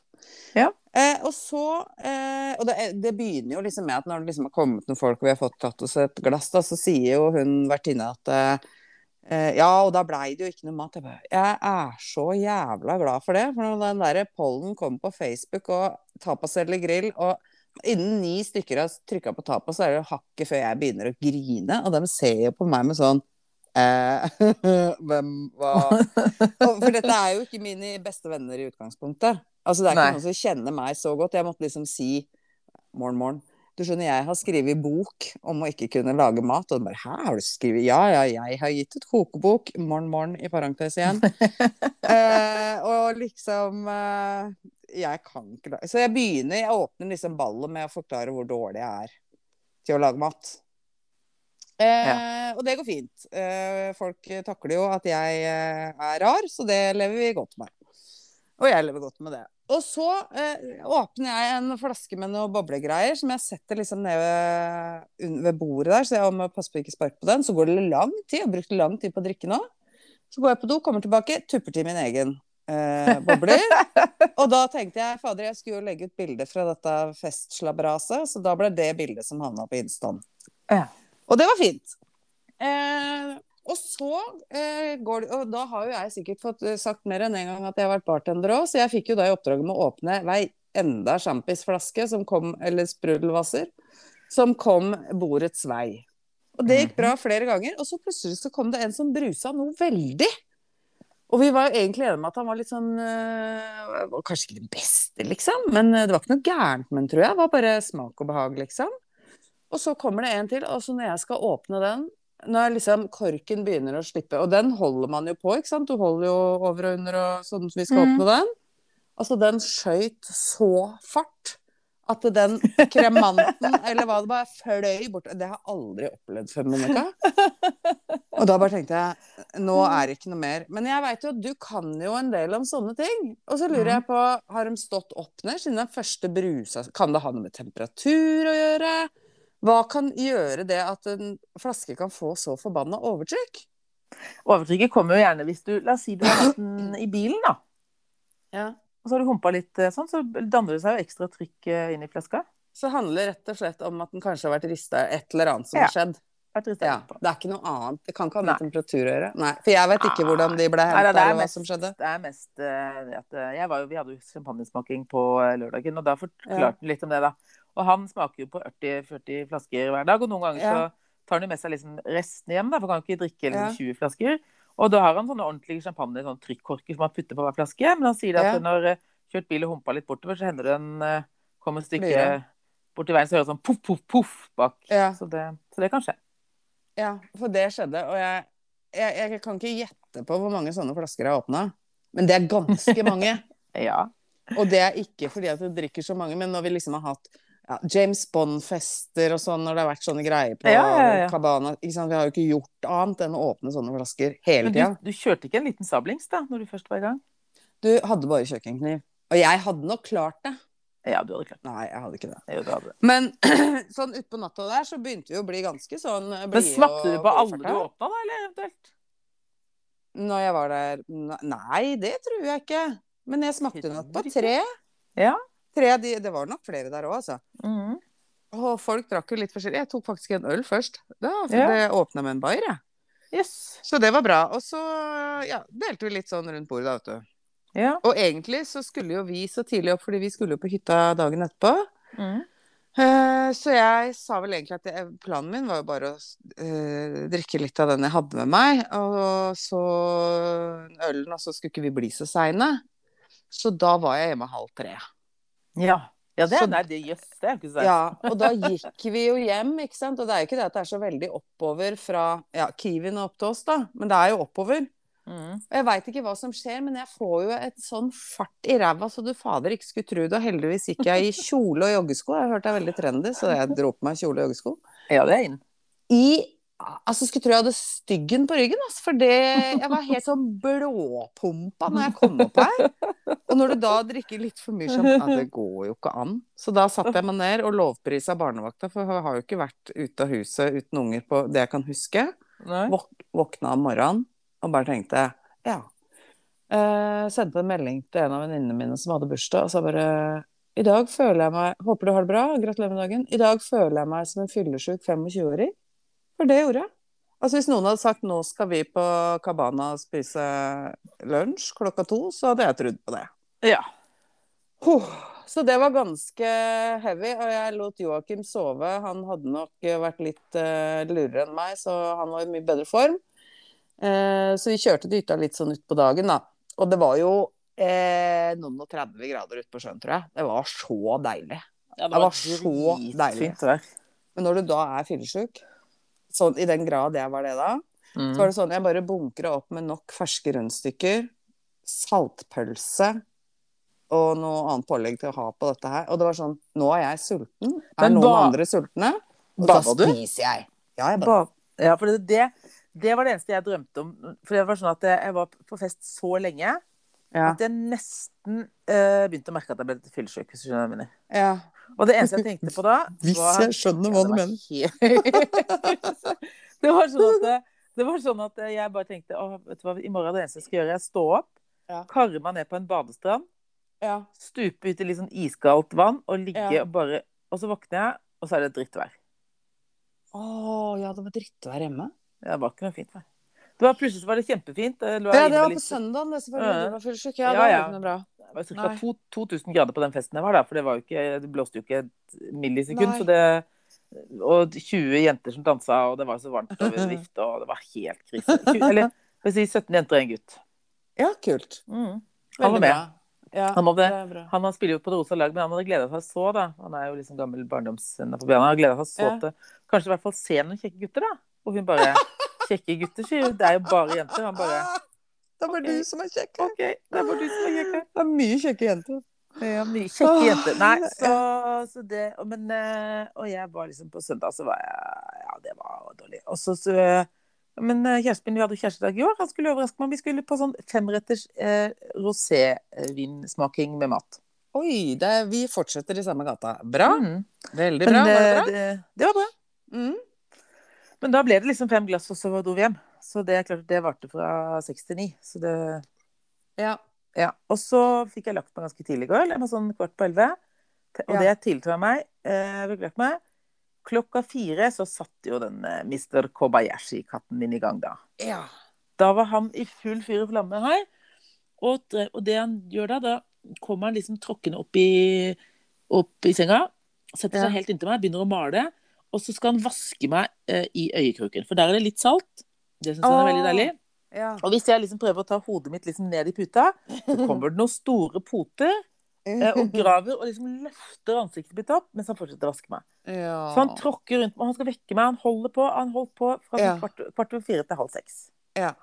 [SPEAKER 2] Ja.
[SPEAKER 1] Eh, og så eh, Og det, det begynner jo liksom med at når det liksom har kommet noen folk og vi har fått tatt oss et glass, da, så sier jo hun vertinne at eh, eh, Ja, og da blei det jo ikke noe mat. Jeg, bare, jeg er så jævla glad for det. For når den derre pollen kommer på Facebook og tapas eller grill, og innen ni stykker har trykka på tapas, så er det hakket før jeg begynner å grine. Og de ser jo på meg med sånn eh, Hvem hva For dette er jo ikke mine beste venner i utgangspunktet. Altså Det er ikke
[SPEAKER 2] Nei.
[SPEAKER 1] noen som kjenner meg så godt. Jeg måtte liksom si Morgen, morgen. Du skjønner, jeg har skrevet bok om å ikke kunne lage mat. Og de bare Hæ, har du skrevet Ja, ja, jeg har gitt ut kokebok. Morgen, morgen, i parentes igjen. eh, og liksom eh, Jeg kan ikke lage Så jeg begynner, jeg åpner liksom ballet med å forklare hvor dårlig jeg er til å lage mat. Eh, Og det går fint. Eh, folk takler jo at jeg eh, er rar, så det lever vi godt med. Og jeg lever godt med det. Og så eh, åpner jeg en flaske med noe boblegreier som jeg setter liksom ned ved, ved bordet der, så jeg må passe på ikke sparke på den. Så går det lang tid. Jeg har brukt lang tid på å drikke nå. Så går jeg på do, kommer tilbake, tupper til min egen eh, bobler. Og da tenkte jeg fader, jeg skulle jo legge ut bilde fra dette festslabberaset, så da ble det bildet som havna på Instaen.
[SPEAKER 2] Ja.
[SPEAKER 1] Og det var fint. Eh, og så eh, går det Og da har jo jeg sikkert fått eh, sagt mer enn en gang at jeg har vært bartender òg, så jeg fikk jo da i oppdrag med å åpne hver enda sjampisflaske som kom, eller sprudelvasser, som kom bordets vei. Og det gikk bra flere ganger, og så plutselig så kom det en som brusa noe veldig. Og vi var jo egentlig enige med at han var litt sånn øh, var Kanskje ikke det beste, liksom, men øh, det var ikke noe gærent med den, tror jeg. Det var bare smak og behag, liksom. Og så kommer det en til, og så når jeg skal åpne den Når liksom korken begynner å slippe, og den holder man jo på, ikke sant? Du holder jo over og under og sånn som vi skal
[SPEAKER 2] Mm.
[SPEAKER 1] åpne den. Altså, den skøyt så fart at den kremanten, eller hva det var, fløy bort. Det har jeg aldri opplevd før, Monica. Og da bare tenkte jeg nå er det ikke noe mer. Men jeg veit jo at du kan jo en del om sånne ting. Og så lurer jeg på, har de stått opp ned siden den første brusa? Kan det ha noe med temperatur å gjøre? Hva kan gjøre det at en flaske kan få så forbanna overtrykk?
[SPEAKER 2] Overtrykket kommer jo gjerne hvis du La oss si du har hatt den i bilen, da.
[SPEAKER 1] Ja.
[SPEAKER 2] Og så har du humpa litt eh, sånn, så danner det seg jo ekstra trykk eh, inn i flaska.
[SPEAKER 1] Så handler det rett og slett om at den kanskje har vært rista et eller annet som
[SPEAKER 2] Ja.
[SPEAKER 1] har skjedd.
[SPEAKER 2] Vært ristet
[SPEAKER 1] Ja. Det er ikke noe annet. Det kan ikke ha med temperatur å gjøre. Nei, For jeg vet ikke hvordan de ble
[SPEAKER 2] Nei,
[SPEAKER 1] henta,
[SPEAKER 2] er
[SPEAKER 1] eller hva som skjedde.
[SPEAKER 2] Det er mest uh, at jeg var jo, Vi hadde jo champagnesmaking på lørdagen, og da forklarte han litt om det, da. Og han smaker jo på 40-40 flasker hver dag, og noen ganger så tar han jo med seg liksom resten hjem, da, for han kan ikke drikke liksom, 20 flasker. Og da har han sånne ordentlige champagne, sånne trykkorker som han putter på hver flaske. Men han sier at når har kjørt bil og humpa litt bortover, så hender det en uh, kommer et stykke borti veien, så hører det sånn poff, poff, poff bak.
[SPEAKER 1] Ja.
[SPEAKER 2] Så, det, så det kan skje.
[SPEAKER 1] Ja, for det skjedde. Og jeg, jeg, jeg kan ikke gjette på hvor mange sånne flasker jeg har åpna. Men det er ganske mange.
[SPEAKER 2] Ja.
[SPEAKER 1] Og det er ikke fordi at du drikker så mange, men når vi liksom har hatt ja, James Bond-fester og sånn, når det har vært sånne greier på
[SPEAKER 2] Ja, ja.
[SPEAKER 1] Cabana? Vi har jo ikke gjort annet enn å åpne sånne flasker hele
[SPEAKER 2] Men
[SPEAKER 1] tida.
[SPEAKER 2] du, du kjørte ikke en liten sablings da, når du først var i gang?
[SPEAKER 1] Du hadde bare kjøkkenkniv. Og jeg hadde nok klart det.
[SPEAKER 2] Ja, du hadde klart det.
[SPEAKER 1] Nei, jeg hadde ikke det.
[SPEAKER 2] Jo, hadde.
[SPEAKER 1] Men sånn utpå natta der så begynte vi å bli ganske sånn
[SPEAKER 2] Men
[SPEAKER 1] blide
[SPEAKER 2] smakte du på alle du åpna, da, eller eventuelt?
[SPEAKER 1] Når jeg var der Nei, det tror jeg ikke. Men jeg smakte nok på tre.
[SPEAKER 2] Ja.
[SPEAKER 1] Tre de, det var nok flere der òg, altså.
[SPEAKER 2] Mm.
[SPEAKER 1] Og folk drakk jo litt forskjellig. Jeg tok faktisk en øl først. Da
[SPEAKER 2] Ja.
[SPEAKER 1] det åpna med en bayer, jeg.
[SPEAKER 2] Yes.
[SPEAKER 1] Så det var bra. Og så ja, delte vi litt sånn rundt bordet, da, vet du.
[SPEAKER 2] Ja.
[SPEAKER 1] Og egentlig så skulle jo vi så tidlig opp, fordi vi skulle jo på hytta dagen etterpå. Mm. Så jeg sa vel egentlig at jeg, planen min var jo bare å eh, drikke litt av den jeg hadde med meg. Og så ølen, og så skulle ikke vi bli så seine. Så da var jeg hjemme halv tre.
[SPEAKER 2] Ja. Ja, det,
[SPEAKER 1] Så-
[SPEAKER 2] nei, det, jøss, det er ikke sant.
[SPEAKER 1] Ja, og da gikk vi jo hjem, ikke sant. Og det er jo ikke det at det er så veldig oppover fra ja, Kiwien og opp til oss, da. Men det er jo oppover.
[SPEAKER 2] Mm.
[SPEAKER 1] Og jeg veit ikke hva som skjer, men jeg får jo et sånn fart i ræva så du fader ikke skulle tro det. Og heldigvis gikk jeg i kjole og joggesko. Jeg har hørt det er veldig trendy, så jeg dro på meg kjole og joggesko.
[SPEAKER 2] Ja, det er inn.
[SPEAKER 1] I Altså, skulle tro jeg hadde styggen på ryggen, altså, for det Jeg var helt sånn blåpumpa når jeg kom opp her. Og når du da drikker litt for mye sånn ja, Det går jo ikke an. Så da satte jeg meg ned og lovprisa barnevakta, for jeg har jo ikke vært ute av huset uten unger på det jeg kan huske. Våk våkna om morgenen og bare tenkte ja. Eh, sendte en melding til en av venninnene mine som hadde bursdag, og sa bare i dag føler jeg meg Håper du har det bra. Gratulerer med dagen. I dag føler jeg meg som en fyllesyk 25-åring. For det gjorde jeg. Altså Hvis noen hadde sagt nå skal vi på Cabana spise lunsj klokka to, så hadde jeg trodd på det.
[SPEAKER 2] Ja.
[SPEAKER 1] Huh. Så det var ganske heavy, og jeg lot Joakim sove. Han hadde nok vært litt uh, lurere enn meg, så han var i mye bedre form. Uh, så vi kjørte til hytta litt sånn utpå dagen, da. Og det var jo uh, noen og 30 grader ute på sjøen, tror jeg. Det var så deilig.
[SPEAKER 2] ja
[SPEAKER 1] Det var så deilig.
[SPEAKER 2] Fint.
[SPEAKER 1] Men når du da er fyllesyk, sånn i den grad jeg var det da,
[SPEAKER 2] Mm.
[SPEAKER 1] så var det sånn jeg bare bunkra opp med nok ferske rundstykker, saltpølse og noe annet pålegg til å ha på dette her. Og det var sånn Nå er jeg sulten. Er
[SPEAKER 2] Men
[SPEAKER 1] noen
[SPEAKER 2] ba-
[SPEAKER 1] andre sultne? Og da spiser jeg. Ja, jeg.
[SPEAKER 2] Ba ja, for det, det, det var det eneste jeg drømte om. For det var sånn at jeg var på fest så lenge
[SPEAKER 1] Ja.
[SPEAKER 2] at jeg nesten uh, begynte å merke at jeg ble fyllesyk. Hvis du skjønner hva jeg mener.
[SPEAKER 1] ja.
[SPEAKER 2] Og det eneste jeg tenkte på da
[SPEAKER 1] Hvis
[SPEAKER 2] var-
[SPEAKER 1] jeg skjønner hva
[SPEAKER 2] Ja,
[SPEAKER 1] du
[SPEAKER 2] det var
[SPEAKER 1] mener.
[SPEAKER 2] det var sånn at det, det var sånn at jeg bare tenkte å, vet du hva, i morgen er det eneste jeg skal gjøre, er å stå opp,
[SPEAKER 1] Ja.
[SPEAKER 2] karre meg ned på en badestrand,
[SPEAKER 1] Ja.
[SPEAKER 2] stupe ut i litt sånn iskaldt vann og ligge
[SPEAKER 1] Ja.
[SPEAKER 2] og bare Og så våkner jeg, og så er det drittvær.
[SPEAKER 1] Å ja, det var drittvær hjemme.
[SPEAKER 2] Det var ikke noe fint vær. Det var, plutselig så var det kjempefint. Det
[SPEAKER 1] Ja, det var på
[SPEAKER 2] litt-
[SPEAKER 1] søndagen, det selvfølgelig.
[SPEAKER 2] Ja.
[SPEAKER 1] Du var fyllesyk. Ja,
[SPEAKER 2] Ja,
[SPEAKER 1] det var
[SPEAKER 2] ja.
[SPEAKER 1] ikke noe bra.
[SPEAKER 2] Det var ca. 2000 grader på den festen jeg var der, for det, var ikke, det blåste jo ikke et millisekund.
[SPEAKER 1] Nei.
[SPEAKER 2] Så det, og 20 jenter som dansa, og det var så varmt over vifta, og det var helt krise. 20, eller skal vi si 17 jenter og en gutt.
[SPEAKER 1] Ja, kult.
[SPEAKER 2] Mm. Han var med.
[SPEAKER 1] Ja,
[SPEAKER 2] Han hadde-. Han, spiller jo på det rosa lag, men han hadde gleda seg så, da. Han er jo liksom gammel barndomsvenn. Han hadde gleda seg så
[SPEAKER 1] Ja.
[SPEAKER 2] til kanskje i hvert fall se noen kjekke gutter, da. Og hun bare Kjekke gutter, sier hun. Det er jo bare jenter. Han bare
[SPEAKER 1] Det er bare
[SPEAKER 2] Ok.
[SPEAKER 1] du som er kjekk.
[SPEAKER 2] OK, det er bare du som er kjekk.
[SPEAKER 1] Det er mye kjekke jenter.
[SPEAKER 2] Ja, mye kjekke jenter. Nei, så, så det Men eh, Og jeg var liksom på søndag, så var jeg Ja, det var dårlig. Og så, så Men eh, kjæresten min, vi hadde kjærestedag i år. Han skulle overraske meg. Vi skulle på sånn femretters eh, rosévinsmaking med mat.
[SPEAKER 1] Oi, det er, vi fortsetter i samme gata. Bra.
[SPEAKER 2] Mm.
[SPEAKER 1] Veldig
[SPEAKER 2] Men
[SPEAKER 1] bra. Var det
[SPEAKER 2] eh,
[SPEAKER 1] bra?
[SPEAKER 2] det, det var bra.
[SPEAKER 1] Mm.
[SPEAKER 2] Men da ble det liksom fem glass, og så dro vi hjem. Så det er klart, det varte fra seks til ni. Så det
[SPEAKER 1] Ja.
[SPEAKER 2] Ja. Og så fikk jeg lagt meg ganske tidlig i går. Jeg var sånn kvart på elleve. Og
[SPEAKER 1] Ja.
[SPEAKER 2] det er jeg meg. Eh, jeg lagt meg. Klokka fire så satt jo den eh, Mr. Kobayashi-katten min i gang, da.
[SPEAKER 1] ja.
[SPEAKER 2] Da var han i full fyr og flamme her. Og, og det han gjør da, da kommer han liksom tråkkende opp i, opp i senga. Setter
[SPEAKER 1] Ja.
[SPEAKER 2] seg helt inntil meg, begynner å male. Og så skal han vaske meg eh, i øyekroken. For der er det litt salt. Det syns han er veldig deilig.
[SPEAKER 1] ja.
[SPEAKER 2] Og hvis jeg liksom prøver å ta hodet mitt liksom ned i puta, så kommer det noen store poter eh, og graver og liksom løfter ansiktet mitt opp mens han fortsetter å vaske meg.
[SPEAKER 1] ja.
[SPEAKER 2] Så han tråkker rundt meg, han skal vekke meg. Han holder på. Han holdt på fra
[SPEAKER 1] Ja.
[SPEAKER 2] kvart, kvart over fire til halv seks.
[SPEAKER 1] Ja.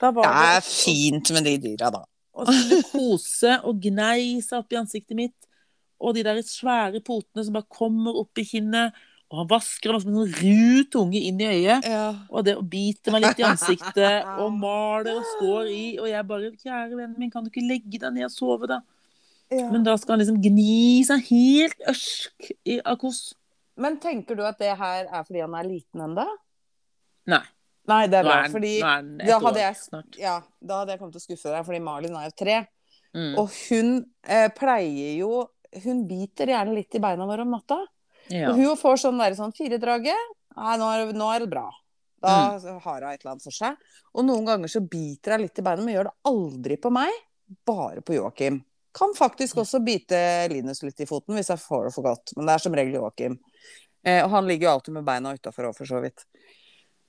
[SPEAKER 2] Var
[SPEAKER 1] Det er fint med de dyra, da.
[SPEAKER 2] og skulle kose og gnei seg opp i ansiktet mitt. Og de der svære potene som bare kommer opp i kinnet. Og han vasker som en sånn ru tunge inn i øyet.
[SPEAKER 1] Ja.
[SPEAKER 2] Og det å bite meg litt i ansiktet og maler og står i. Og jeg bare Kjære vennen min, kan du ikke legge deg ned og sove, da? Men da skal han liksom gni seg helt ørsk i av kos.
[SPEAKER 1] Men tenker du at det her er fordi han er liten ennå?
[SPEAKER 2] Nei.
[SPEAKER 1] Nei, det er bra. Fordi da hadde jeg. Ja, da hadde jeg kommet til å skuffe deg, fordi Malin er jo tre.
[SPEAKER 2] Mm.
[SPEAKER 1] Og hun eh, pleier jo Hun biter gjerne litt i beina våre om natta.
[SPEAKER 2] Ja.
[SPEAKER 1] Og hun får sånn der sånn firedraget. Nei, nå er, nå er det bra. Da
[SPEAKER 2] Mm.
[SPEAKER 1] har hun et eller annet for seg. Og noen ganger så biter hun litt i beina, men gjør det aldri på meg. Bare på Joakim. Kan faktisk også bite Linus litt i foten hvis jeg får det for godt. Men det er som regel Joakim. Eh, og han ligger jo alltid med beina utafor òg, for så vidt.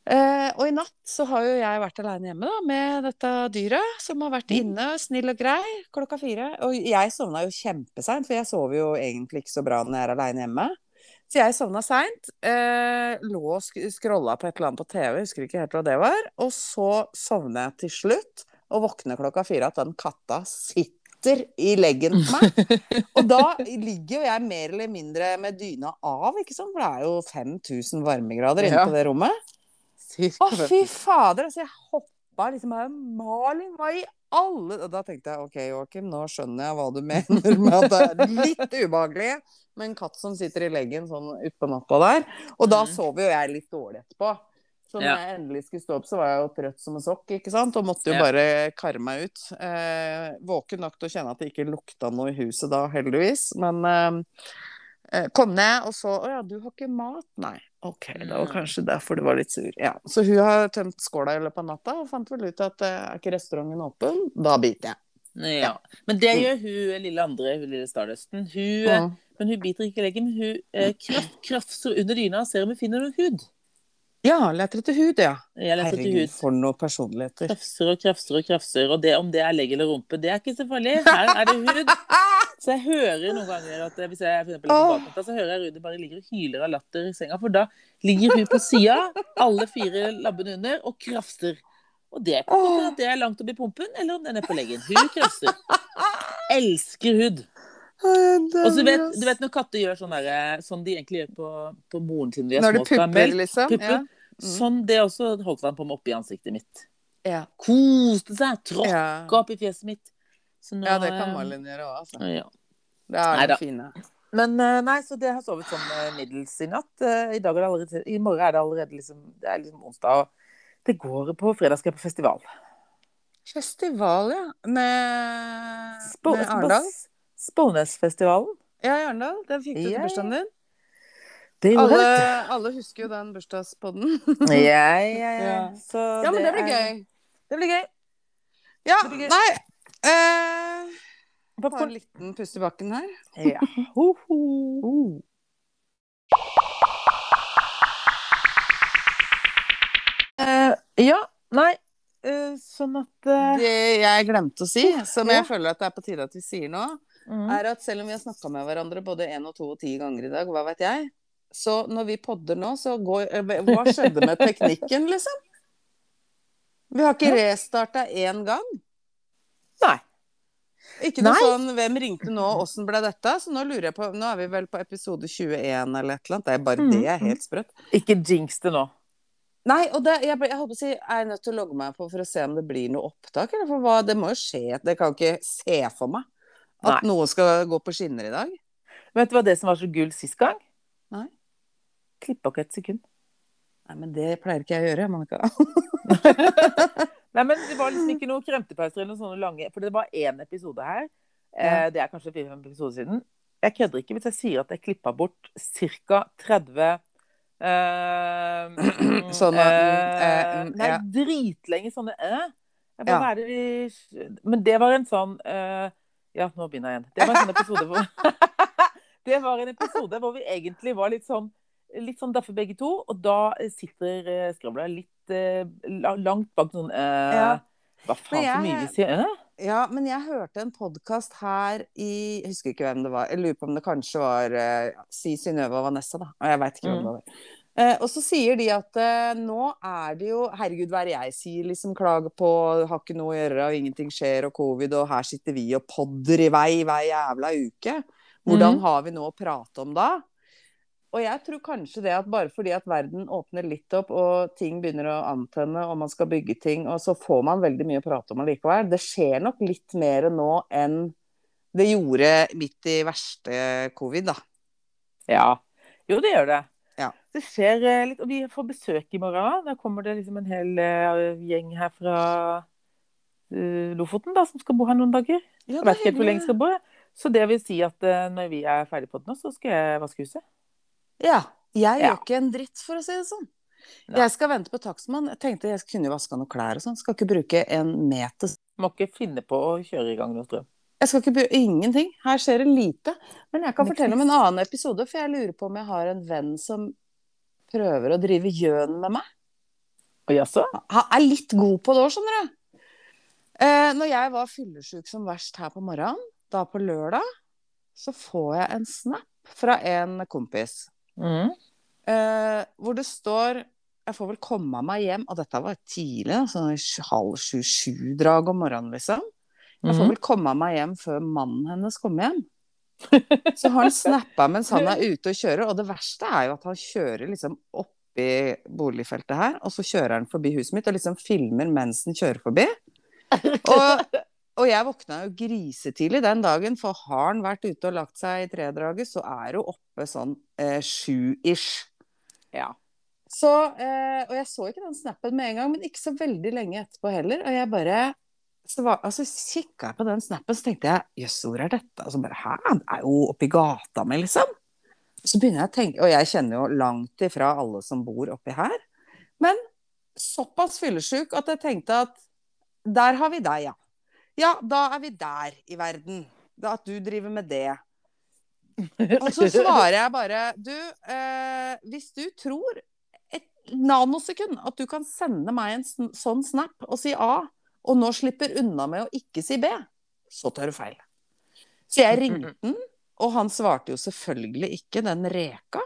[SPEAKER 1] Eh, og i natt så har jo jeg vært aleine hjemme da, med dette dyret, som har vært
[SPEAKER 2] Mm.
[SPEAKER 1] inne, snill og grei, klokka fire. Og jeg sovna jo kjempeseint, for jeg sover jo egentlig ikke så bra når jeg er aleine hjemme. Så jeg sovna seint. Eh, lå og sk scrolla på et eller annet på TV, husker ikke helt hva det var. Og så sovner jeg til slutt, og våkner klokka fire at den katta sitter i leggen på meg. Og da ligger jo jeg mer eller mindre med dyna av, ikke sant? for det er jo 5000 varmegrader inne på det rommet. Å, fy fader! Altså, jeg hoppa liksom her. Malin, hva i alle Og da tenkte jeg OK, Joakim, nå skjønner jeg hva du mener med at det er litt ubehagelig med en katt som sitter i leggen sånn utpå natta der. Og da sover jo jeg litt dårlig etterpå. Så når
[SPEAKER 2] Ja.
[SPEAKER 1] jeg endelig skulle stå opp, så var jeg jo trøtt som en sokk, ikke sant. Og måtte jo
[SPEAKER 2] Ja.
[SPEAKER 1] bare karre meg ut. Eh, våken nok til å kjenne at det ikke lukta noe i huset da, heldigvis. Men eh, eh, kom ned og så Å ja, du har ikke mat? Nei. OK, det var
[SPEAKER 2] Mm.
[SPEAKER 1] kanskje derfor du var litt sur. Ja. Så hun har tømt skåla i løpet av natta og fant vel ut at eh, er ikke restauranten åpen? Da biter jeg.
[SPEAKER 2] Ja. Men det gjør hun lille andre, hun lille Stardusten. Hun, eh,
[SPEAKER 1] Mm.
[SPEAKER 2] Men hun biter ikke i leggen. Hun eh, kraft, krafser under dyna og ser om hun finner noe hud.
[SPEAKER 1] Ja, leter etter hud, ja. Herregud, for noen personligheter.
[SPEAKER 2] Krafser og krafser og krafser. Og det, om det er legg eller rumpe, det er ikke så farlig. Her er det hud. Så jeg hører noen ganger at eh, hvis jeg for eksempel er så hører jeg Rudi bare ligger og hyler av latter i senga. For da ligger hun på sida, alle fire labbene under, og krafser. Og det er ikke at det er langt opp i pumpen, eller om den er på leggen. Hun krafser. Elsker hud. Og så vet, du vet når katter gjør sånn der, sånn de egentlig gjør på, på moren sin når de er
[SPEAKER 1] Når det pupper,
[SPEAKER 2] melk.
[SPEAKER 1] liksom?
[SPEAKER 2] Pupper.
[SPEAKER 1] Ja. Mm.
[SPEAKER 2] Sånn det også holdt han på med oppi ansiktet mitt.
[SPEAKER 1] Ja.
[SPEAKER 2] Koste seg, tråkka
[SPEAKER 1] Ja.
[SPEAKER 2] opp i fjeset mitt. Så nå,
[SPEAKER 1] ja, det kan Malin gjøre òg, altså.
[SPEAKER 2] Ja.
[SPEAKER 1] Det er det fine.
[SPEAKER 2] Men eh, nei, så det har sovet sånn eh, middels i natt. I dag er det allerede, i morgen er det allerede liksom, det er liksom onsdag, og det går på fredag skal jeg på festival.
[SPEAKER 1] Festival, ja. Med, med Arendal.
[SPEAKER 2] Spånesfestivalen.
[SPEAKER 1] Ja, i Arendal. Den fikk du til bursdagen din. Alle, alle husker jo den bursdagspodden.
[SPEAKER 2] Ja, ja, ja. Så
[SPEAKER 1] Ja, men det blir
[SPEAKER 2] er-
[SPEAKER 1] gøy.
[SPEAKER 2] Det blir gøy.
[SPEAKER 1] Ja,
[SPEAKER 2] Det blir gøy.
[SPEAKER 1] nei eh, Bare en liten pust i bakken her.
[SPEAKER 2] Ja. Ho, ho. Eh, ja, nei, eh, sånn at eh,
[SPEAKER 1] Det jeg glemte å si, som
[SPEAKER 2] Ja.
[SPEAKER 1] jeg føler at det er på tide at vi sier nå,
[SPEAKER 2] mm.
[SPEAKER 1] er at selv om vi har snakka med hverandre både én og to og ti ganger i dag, hva vet jeg, så når vi podder nå, så går eh, Hva skjedde med teknikken, liksom? Vi har ikke restarta én gang.
[SPEAKER 2] Nei.
[SPEAKER 1] Ikke noe
[SPEAKER 2] Nei.
[SPEAKER 1] sånn 'Hvem ringte nå? Åssen ble dette?' Så nå lurer jeg på Nå er vi vel på episode 21 eller et eller annet. Det er bare
[SPEAKER 2] Mm,
[SPEAKER 1] det er helt sprøtt.
[SPEAKER 2] Ikke jinx det nå.
[SPEAKER 1] Nei, og det, jeg, jeg på å si, er jeg nødt til å logge meg på for å se om det blir noe opptak? Eller for hva, det må jo skje. Det kan jeg ikke se for meg at
[SPEAKER 2] Nei.
[SPEAKER 1] noe skal gå på skinner i dag.
[SPEAKER 2] Vet du hva det som var så gull sist gang?
[SPEAKER 1] Nei.
[SPEAKER 2] Klippa ikke et sekund.
[SPEAKER 1] Nei, men det pleier ikke jeg å gjøre, Monica.
[SPEAKER 2] Nei, men det var liksom ikke noen kremtepauser eller noen sånne lange For det var én episode her. Ja. det er kanskje fire-fem episoder siden. Jeg kødder ikke hvis jeg sier at jeg klippa bort ca. 30 eh, mm,
[SPEAKER 1] Sånne, uh, uh,
[SPEAKER 2] Nei,
[SPEAKER 1] ja.
[SPEAKER 2] dritlenge sånne uh. Jeg bare,
[SPEAKER 1] Ja.
[SPEAKER 2] det Men det var en sånn eh, Ja, nå begynner jeg igjen. Det var en sånn episode hvor Det var en episode hvor vi egentlig var litt sånn Litt sånn daffe begge to, og da sitter uh, skravla litt eh, langt bak noen eh,
[SPEAKER 1] Ja.
[SPEAKER 2] Hva faen
[SPEAKER 1] jeg-
[SPEAKER 2] så mye vi sier? Eh?
[SPEAKER 1] Ja, men jeg hørte en podkast her i Jeg husker ikke hvem det var. Jeg lurer på om det kanskje var eh, Si Synnøve og Vanessa, da. Og jeg veit ikke hvem
[SPEAKER 2] Mm.
[SPEAKER 1] det var. Eh, og så sier de at eh, nå er det jo Herregud, hva er det jeg sier? Liksom klage på har ikke noe å gjøre, og ingenting skjer, og covid, og her sitter vi og podder i vei hver jævla uke. Hvordan
[SPEAKER 2] Mhm.
[SPEAKER 1] har vi noe å prate om da? Og jeg tror kanskje det at bare fordi at verden åpner litt opp, og ting begynner å antenne, og man skal bygge ting, og så får man veldig mye å prate om allikevel. Det skjer nok litt mer nå enn det gjorde midt i verste covid, da.
[SPEAKER 2] Ja. Jo, det gjør det.
[SPEAKER 1] Ja.
[SPEAKER 2] Det skjer eh, litt Og vi får besøk i morgen. Da kommer det liksom en hel eh, gjeng her fra eh, Lofoten da, som skal bo her noen dager.
[SPEAKER 1] Ja,
[SPEAKER 2] Jeg vet ikke hvor lenge skal bo. Så det vil si at når vi er ferdig på den nå, så skal jeg vaske huset.
[SPEAKER 1] Ja. Jeg
[SPEAKER 2] Ja.
[SPEAKER 1] gjør ikke en dritt, for å si det sånn.
[SPEAKER 2] Ja.
[SPEAKER 1] Jeg skal vente på takstmann. Jeg tenkte jeg kunne jo vaske noen klær og sånn. Skal ikke bruke en meter
[SPEAKER 2] Må ikke finne på å kjøre i gang noe strøm.
[SPEAKER 1] Jeg skal ikke bruke ingenting. Her skjer det lite. Men jeg kan fortelle om en annen episode, for jeg lurer på om jeg har en venn som prøver å drive gjøn med meg.
[SPEAKER 2] Og jaså?
[SPEAKER 1] Han er litt god på det òg, skjønner du. Eh, når jeg var fyllesyk som verst her på morgenen, da på lørdag, så får jeg en snap fra en kompis.
[SPEAKER 2] Mm.
[SPEAKER 1] Eh, hvor det står Jeg får vel komme meg hjem, og dette var tidlig, sånn halv sju-sju-drag om morgenen, liksom. Jeg får
[SPEAKER 2] Mhm.
[SPEAKER 1] vel komme meg hjem før mannen hennes kommer hjem. Så har han snappa mens han er ute og kjører, og det verste er jo at han kjører liksom oppi boligfeltet her, og så kjører han forbi huset mitt og liksom filmer mens han kjører forbi. Og, og jeg våkna jo grisetidlig den dagen, for har han vært ute og lagt seg i tredraget, så er hun oppe sånn eh, sju-ish.
[SPEAKER 2] Ja.
[SPEAKER 1] Så, eh, og jeg så ikke den snappen med en gang, men ikke så veldig lenge etterpå heller. Og jeg bare så var, altså, kikka jeg på den snappen, så tenkte jeg jøss, hvor er dette? Og så bare hæ, det er jo oppi gata mi, liksom. Så begynner jeg å tenke, og jeg kjenner jo langt ifra alle som bor oppi her, men såpass fyllesyk at jeg tenkte at der har vi deg, ja. Ja, da er vi der i verden. Da at du driver med det. Og så svarer jeg bare Du, eh, hvis du tror et nanosekund at du kan sende meg en sånn snap og si A, og nå slipper unna med å ikke si B, så tar du feil. Så jeg ringte den, og han svarte jo selvfølgelig ikke, den reka.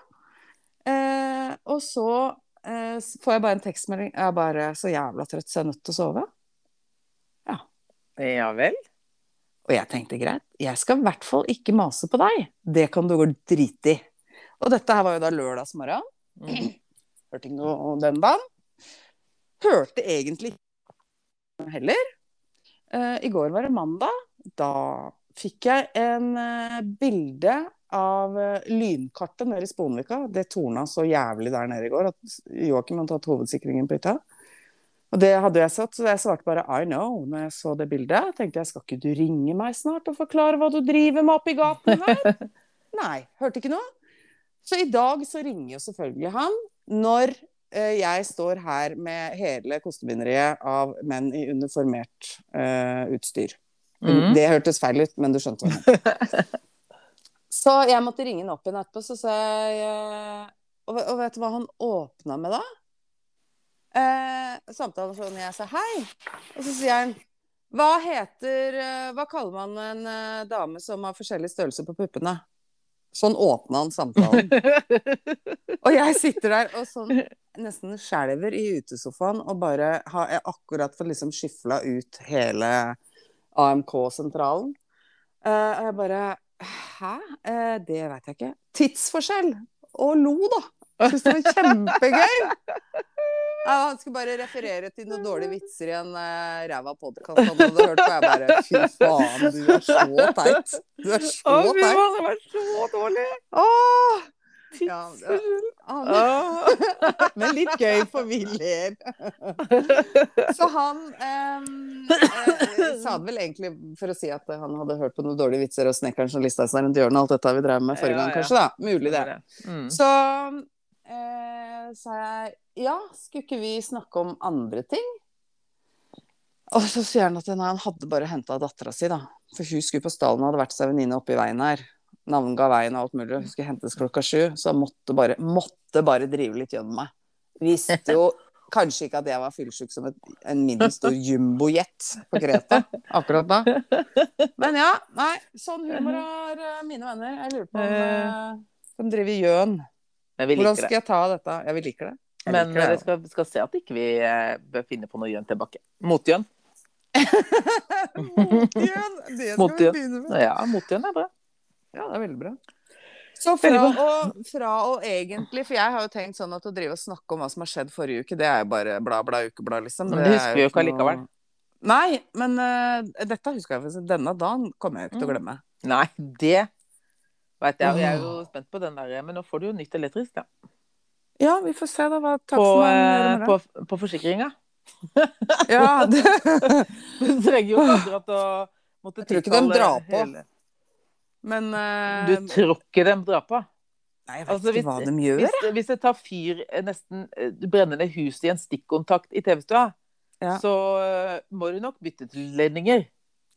[SPEAKER 1] Eh, og så eh, får jeg bare en tekstmelding. Jeg er bare så jævla trøtt, så jeg er nødt til å sove.
[SPEAKER 2] Ja vel?
[SPEAKER 1] Og jeg tenkte greit, jeg skal i hvert fall ikke mase på deg. Det kan du gå drit i. Og dette her var jo da lørdagsmorgen.
[SPEAKER 2] Mm.
[SPEAKER 1] Hørte ikke noe den dagen. Hørte egentlig ikke heller. Eh, I går var det mandag. Da fikk jeg en eh, bilde av eh, lynkartet nede i Sponvika. Det torna så jævlig der nede i går at Joakim hadde tatt hovedsikringen på hytta. Og det hadde jeg satt, så jeg svarte bare I know når jeg så det bildet. Jeg Tenkte jeg skal ikke du ringe meg snart og forklare hva du driver med oppi gaten her? Nei, hørte ikke noe. Så i dag så ringer jo selvfølgelig han når jeg står her med hele kostebinderiet av menn i uniformert eh, utstyr.
[SPEAKER 2] Mm.
[SPEAKER 1] Det hørtes feil ut, men du skjønte hva jeg. Så jeg måtte ringe han opp igjen etterpå, så sa jeg eh, og, og vet du hva han åpna med da? Eh, samtalen sånn jeg sa hei, og så sier han hva heter eh, Hva kaller man en eh, dame som har forskjellig størrelse på puppene? Sånn åpna han samtalen. Og jeg sitter der og sånn nesten skjelver i utesofaen og bare har jeg akkurat fått liksom skyfla ut hele AMK-sentralen. Eh, og jeg bare Hæ? Eh, det veit jeg ikke. Tidsforskjell! Og lo, da. Syns det var kjempegøy. Han skulle bare referere til noen dårlige vitser i en uh, ræva podkast han hadde hørt på. Jeg bare Fy faen, du er så teit. Du er så teit.
[SPEAKER 2] Å, fy faen, det var så dårlig!
[SPEAKER 1] Åh! Ja,
[SPEAKER 2] Tidsforskjell. ah,
[SPEAKER 1] men litt gøy, for vi ler. Så han ehm, eh, sa det vel egentlig for å si at han hadde hørt på noen dårlige vitser og 'Snekkeren som lista seg rundt hjørnet' alt dette vi drev med forrige gang, kanskje. da. Mulig det.
[SPEAKER 2] Mm.
[SPEAKER 1] Så eh, sa jeg ja, skulle ikke vi snakke om andre ting? Og så sier han at nei, han hadde bare henta dattera si, da. For hun skulle på stallen og hadde vært seg venninne oppi veien her. Navnga veien og alt mulig. Hun skulle hentes klokka sju, så han måtte bare, måtte bare drive litt gjennom meg. Visste jo kanskje ikke at jeg var fyllesyk som et, en middels stor jumbojet på Kreta akkurat da. Men ja, nei, sånn humor har eh, mine venner. Jeg lurer på om eh, de driver gjøn.
[SPEAKER 2] Men vi
[SPEAKER 1] Hvordan
[SPEAKER 2] liker det.
[SPEAKER 1] skal jeg ta dette? Ja, vi liker det. Jeg
[SPEAKER 2] Men
[SPEAKER 1] liker det,
[SPEAKER 2] vi skal, skal se at ikke vi eh, bør finne på noe gjønn tilbake. Motgjønn.
[SPEAKER 1] motgjønn! Det skal
[SPEAKER 2] Motgjøn.
[SPEAKER 1] vi begynne med.
[SPEAKER 2] Ja, motgjønn er bra.
[SPEAKER 1] Ja, det er veldig bra. Så fra å, fra å egentlig For jeg har jo tenkt sånn at å drive og snakke om hva som har skjedd forrige uke, det er jo bare bla, bla, ukeblad, liksom.
[SPEAKER 2] Men det
[SPEAKER 1] det
[SPEAKER 2] husker vi jo ikke
[SPEAKER 1] noe-
[SPEAKER 2] allikevel.
[SPEAKER 1] Nei, men uh, dette husker jeg faktisk. Denne dagen kommer jeg jo ikke til å
[SPEAKER 2] Mm.
[SPEAKER 1] glemme.
[SPEAKER 2] Nei, det veit jeg. Og jeg er jo spent på den der. Men nå får du jo nytt elektrisk, da.
[SPEAKER 1] Ja, vi får se da hva
[SPEAKER 2] På,
[SPEAKER 1] er.
[SPEAKER 2] eh,
[SPEAKER 1] det.
[SPEAKER 2] på, på forsikringa.
[SPEAKER 1] Ja, det,
[SPEAKER 2] Du trenger jo akkurat å måtte
[SPEAKER 1] Jeg tror ikke de drar på.
[SPEAKER 2] hele-
[SPEAKER 1] men uh...
[SPEAKER 2] Du tror ikke de drar på?
[SPEAKER 1] Nei, jeg vet
[SPEAKER 2] Altså,
[SPEAKER 1] ikke hva de gjør.
[SPEAKER 2] Hvis, hvis det tar fyr eh, nesten eh, Du brenner ned huset i en stikkontakt i TV-stua,
[SPEAKER 1] Ja.
[SPEAKER 2] så uh, må du nok bytte til ledninger.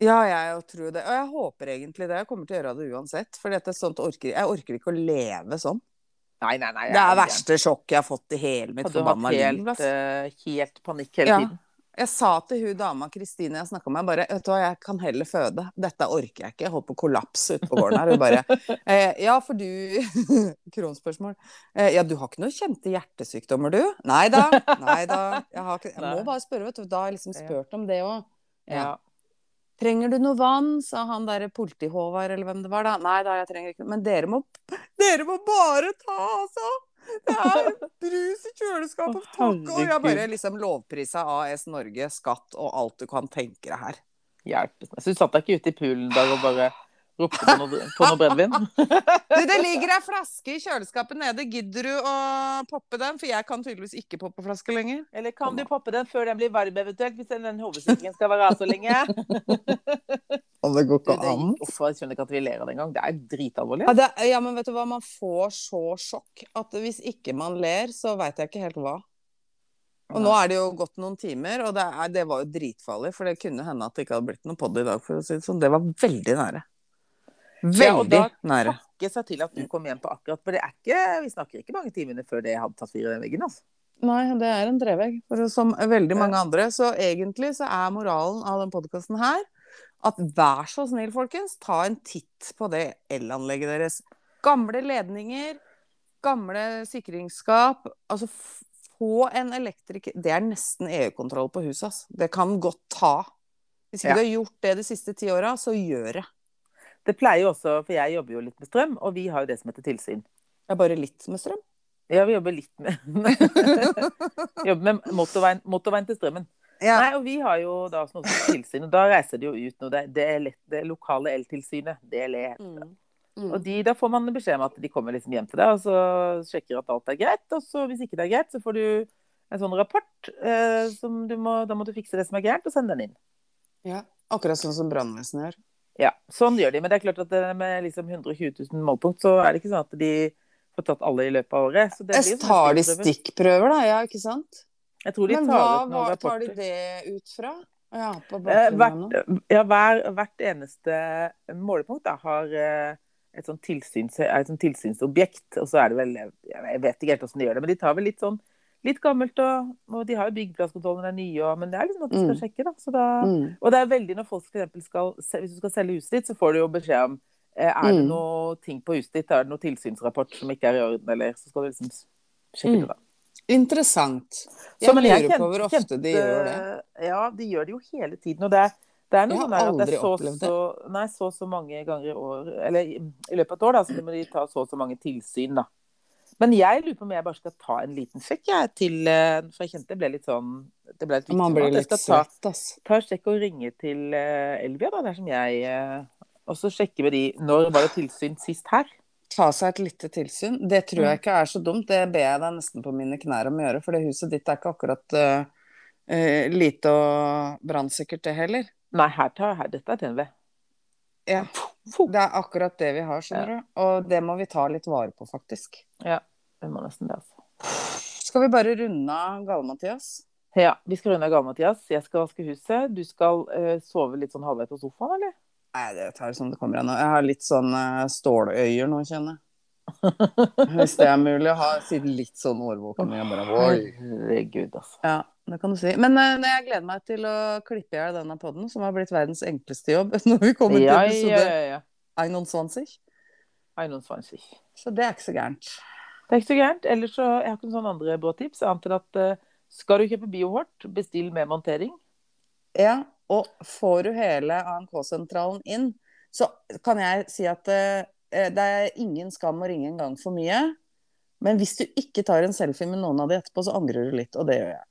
[SPEAKER 1] Ja, jeg tror det. Og jeg håper egentlig det. Jeg kommer til å gjøre det uansett. For er orker, jeg orker ikke å leve sånn.
[SPEAKER 2] Nei, nei, nei.
[SPEAKER 1] Det er verste sjokket jeg har fått i hele mitt
[SPEAKER 2] Hadde hatt
[SPEAKER 1] forbanna liv.
[SPEAKER 2] helt,
[SPEAKER 1] Altså.
[SPEAKER 2] eh, helt panikk hele
[SPEAKER 1] Ja.
[SPEAKER 2] tiden.
[SPEAKER 1] Jeg sa til hun dama Kristine jeg snakka med, bare vet du hva, jeg kan heller føde. Dette orker jeg ikke. Jeg holdt på å kollapse ute på gården her. Hun bare eh, Ja, for du Kronspørsmål. Eh, ja, du har ikke noen kjente hjertesykdommer, du? Nei da. Nei da. Jeg, har ikke, jeg må bare spørre, vet du. Da har jeg liksom spurt om det òg. Ja. Trenger du noe vann? sa han derre politi-Håvard, eller hvem det var, da. Nei da, jeg trenger ikke noe. Men dere må, dere må bare ta, altså! Det er brus i kjøleskapet!
[SPEAKER 2] Å,
[SPEAKER 1] Takk! Og jeg bare liksom lovprisa AS Norge, skatt og alt du kan tenke deg her.
[SPEAKER 2] Hjelpes meg. Så du satt deg ikke ute i poolen i dag og bare ropte på noe, på noe brennevin?
[SPEAKER 1] Du, det ligger ei flaske i kjøleskapet nede. Gidder du å poppe den? For jeg kan tydeligvis ikke poppe flaske lenger.
[SPEAKER 2] Eller kan du poppe den før den blir varm eventuelt, hvis den, den hovedsikringen skal være av så lenge?
[SPEAKER 1] Og det går
[SPEAKER 2] ikke an. jeg skjønner ikke at vi ler av det engang. Det er dritalvorlig.
[SPEAKER 1] Ja, det, ja, men vet du hva, man får så sjokk at hvis ikke man ler, så veit jeg ikke helt hva. Og nå er det jo gått noen timer, og det, er, det var jo dritfarlig, for det kunne hende at det ikke hadde blitt noe podd i dag, for å si det sånn. Det var veldig nære.
[SPEAKER 2] Ja,
[SPEAKER 1] Veldig
[SPEAKER 2] da
[SPEAKER 1] nære.
[SPEAKER 2] takke seg til at du kom hjem på akkurat, for det er ikke, vi snakker ikke mange timene før det hadde tatt fire i den veggen. altså.
[SPEAKER 1] Nei, det er en trevegg, som veldig mange andre. Så egentlig så er moralen av den podkasten her at vær så snill, folkens, ta en titt på det elanlegget deres. Gamle ledninger, gamle sikringsskap. Altså, få en elektriker Det er nesten EU-kontroll på huset, ass. Det kan godt ta. Hvis ikke
[SPEAKER 2] Ja.
[SPEAKER 1] du har gjort det de siste ti åra, så gjør det.
[SPEAKER 2] Det pleier jo også, for jeg jobber jo litt med strøm, og vi har jo det som heter tilsyn.
[SPEAKER 1] Er bare litt med strøm.
[SPEAKER 2] Ja, vi jobber litt med Jobber med motorveien, motorveien til strømmen.
[SPEAKER 1] Ja.
[SPEAKER 2] Nei, og vi har jo da noe som heter tilsyn, og da reiser de jo ut noe. Det, det, er lett, det lokale eltilsynet, DLE. heter det.
[SPEAKER 1] Mm. Mm.
[SPEAKER 2] Og de, da får man beskjed om at de kommer liksom hjem til deg og så sjekker at alt er greit. Og så hvis ikke det er greit, så får du en sånn rapport. Eh, som du må, da må du fikse det som er gærent, og sende den inn.
[SPEAKER 1] ja. Akkurat sånn som brannvesenet gjør.
[SPEAKER 2] Ja, sånn gjør de. Men det er klart at med liksom 120 000 målpunkt, så er det ikke sånn at de får tatt alle i løpet av året. Så det blir jo
[SPEAKER 1] Tar de
[SPEAKER 2] stikkprøver.
[SPEAKER 1] da? Ja, ikke sant?
[SPEAKER 2] Jeg tror de
[SPEAKER 1] Men
[SPEAKER 2] tar
[SPEAKER 1] hva,
[SPEAKER 2] ut noen
[SPEAKER 1] hva tar de det ut fra? Ja, på
[SPEAKER 2] Eh, hvert, ja, hver, hvert eneste målepunkt da, har eh, et sånt, tilsyns, et sånt tilsynsobjekt. Og så er det vel Jeg vet ikke helt hvordan de gjør det, men de tar vel litt sånn litt gammelt, og, og de har jo byggplasskontroll når det er nye, og, men det er liksom at de skal
[SPEAKER 1] Mm.
[SPEAKER 2] sjekke, da. Så da
[SPEAKER 1] Mm.
[SPEAKER 2] og det er veldig når folk f.eks. skal Hvis du skal selge huset ditt, så får du jo beskjed om eh, Er det
[SPEAKER 1] Mm.
[SPEAKER 2] noe ting på huset ditt, er det noe tilsynsrapport som ikke er i orden, eller så skal du liksom sjekke
[SPEAKER 1] Mm.
[SPEAKER 2] det, da.
[SPEAKER 1] Interessant.
[SPEAKER 2] Så,
[SPEAKER 1] Jeg
[SPEAKER 2] men
[SPEAKER 1] lurer på hvor ofte de gjør det.
[SPEAKER 2] Ja, de gjør det jo hele tiden. Og det det er noe sånn at det er så, så, nei, så så mange ganger i år Eller i, i løpet av et år, da, så må de ta så og så mange tilsyn, da. Men jeg lurer på om jeg bare skal ta en liten sjekk, jeg, til eh, For jeg kjente det ble litt sånn Det ble litt viktig for at jeg skal ta,
[SPEAKER 1] svett,
[SPEAKER 2] ta sjekk og ringe til eh, Elvia, da, dersom jeg eh, Og så sjekke med de Når var det tilsyn sist her?
[SPEAKER 1] Ta seg et lite tilsyn. Det tror
[SPEAKER 2] Mm.
[SPEAKER 1] jeg ikke er så dumt. Det ber jeg deg nesten på mine knær om å gjøre, for det huset ditt er ikke akkurat uh, uh, lite og brannsikkert, det heller.
[SPEAKER 2] Nei, her tar her, dette er TNV.
[SPEAKER 1] Ja. Det er akkurat det vi har, skjønner du. Og det må vi ta litt vare på, faktisk.
[SPEAKER 2] Ja, det må nesten det, altså.
[SPEAKER 1] Skal vi bare runde av Gale-Mathias?
[SPEAKER 2] Ja, vi skal runde av Gale-Mathias. Jeg skal vaske huset. Du skal uh, sove litt sånn halvveis på sofaen, eller?
[SPEAKER 1] Nei, det tar som det kommer an. Jeg har litt sånn uh, ståløyer nå, kjenner jeg. Hvis det er mulig å ha sitte litt sånn årvåken. Jeg bare,
[SPEAKER 2] Herregud, altså.
[SPEAKER 1] Ja, det kan du si. Men uh, jeg gleder meg til å klippe i hjel denne podden, som har blitt verdens enkleste jobb når vi kommer
[SPEAKER 2] Ja, til
[SPEAKER 1] episode
[SPEAKER 2] ja, ja.
[SPEAKER 1] 21.
[SPEAKER 2] 21.
[SPEAKER 1] Så det er ikke så gærent.
[SPEAKER 2] Det er ikke så gærent. Ellers så Jeg har ikke noen sånne andre bra tips. Annet enn at uh, skal du kjøpe biohort, bestill med montering.
[SPEAKER 1] Ja, og får du hele ANK-sentralen inn, så kan jeg si at eh, det er ingen skam å ringe en gang for mye. Men hvis du ikke tar en selfie med noen av de etterpå, så angrer du litt, og det gjør jeg.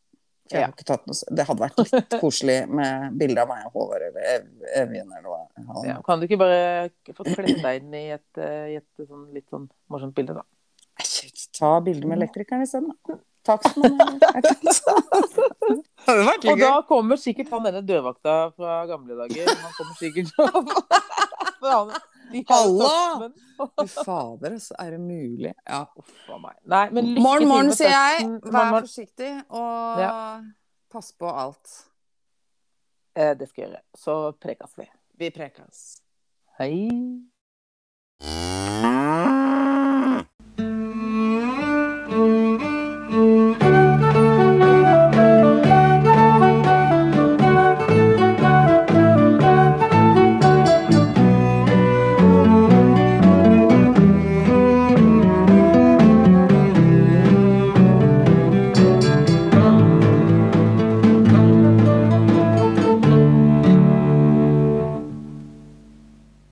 [SPEAKER 1] Jeg har
[SPEAKER 2] Ja.
[SPEAKER 1] noe, det hadde vært litt koselig med bilde av meg og Håvard eller Evjen eller hva. han-
[SPEAKER 2] Ja, kan du ikke bare få klippet deg inn i et, eh, i et sånn litt sånn morsomt bilde, da?
[SPEAKER 1] Ta bilde med elektrikeren isteden, da. vært
[SPEAKER 2] Og da kommer sikkert han denne dørvakta fra gamle dager. Han kommer sikkert
[SPEAKER 1] Halla! Fy fader, så er det mulig? Ja.
[SPEAKER 2] Uff a meg. Nei, men lykke
[SPEAKER 1] Morgen, morgen, sier jeg. Vær
[SPEAKER 2] Morgen,
[SPEAKER 1] forsiktig, og pass på alt.
[SPEAKER 2] Eh, Det skal jeg gjøre. Så prekes vi.
[SPEAKER 1] Vi prekes.
[SPEAKER 2] Hei.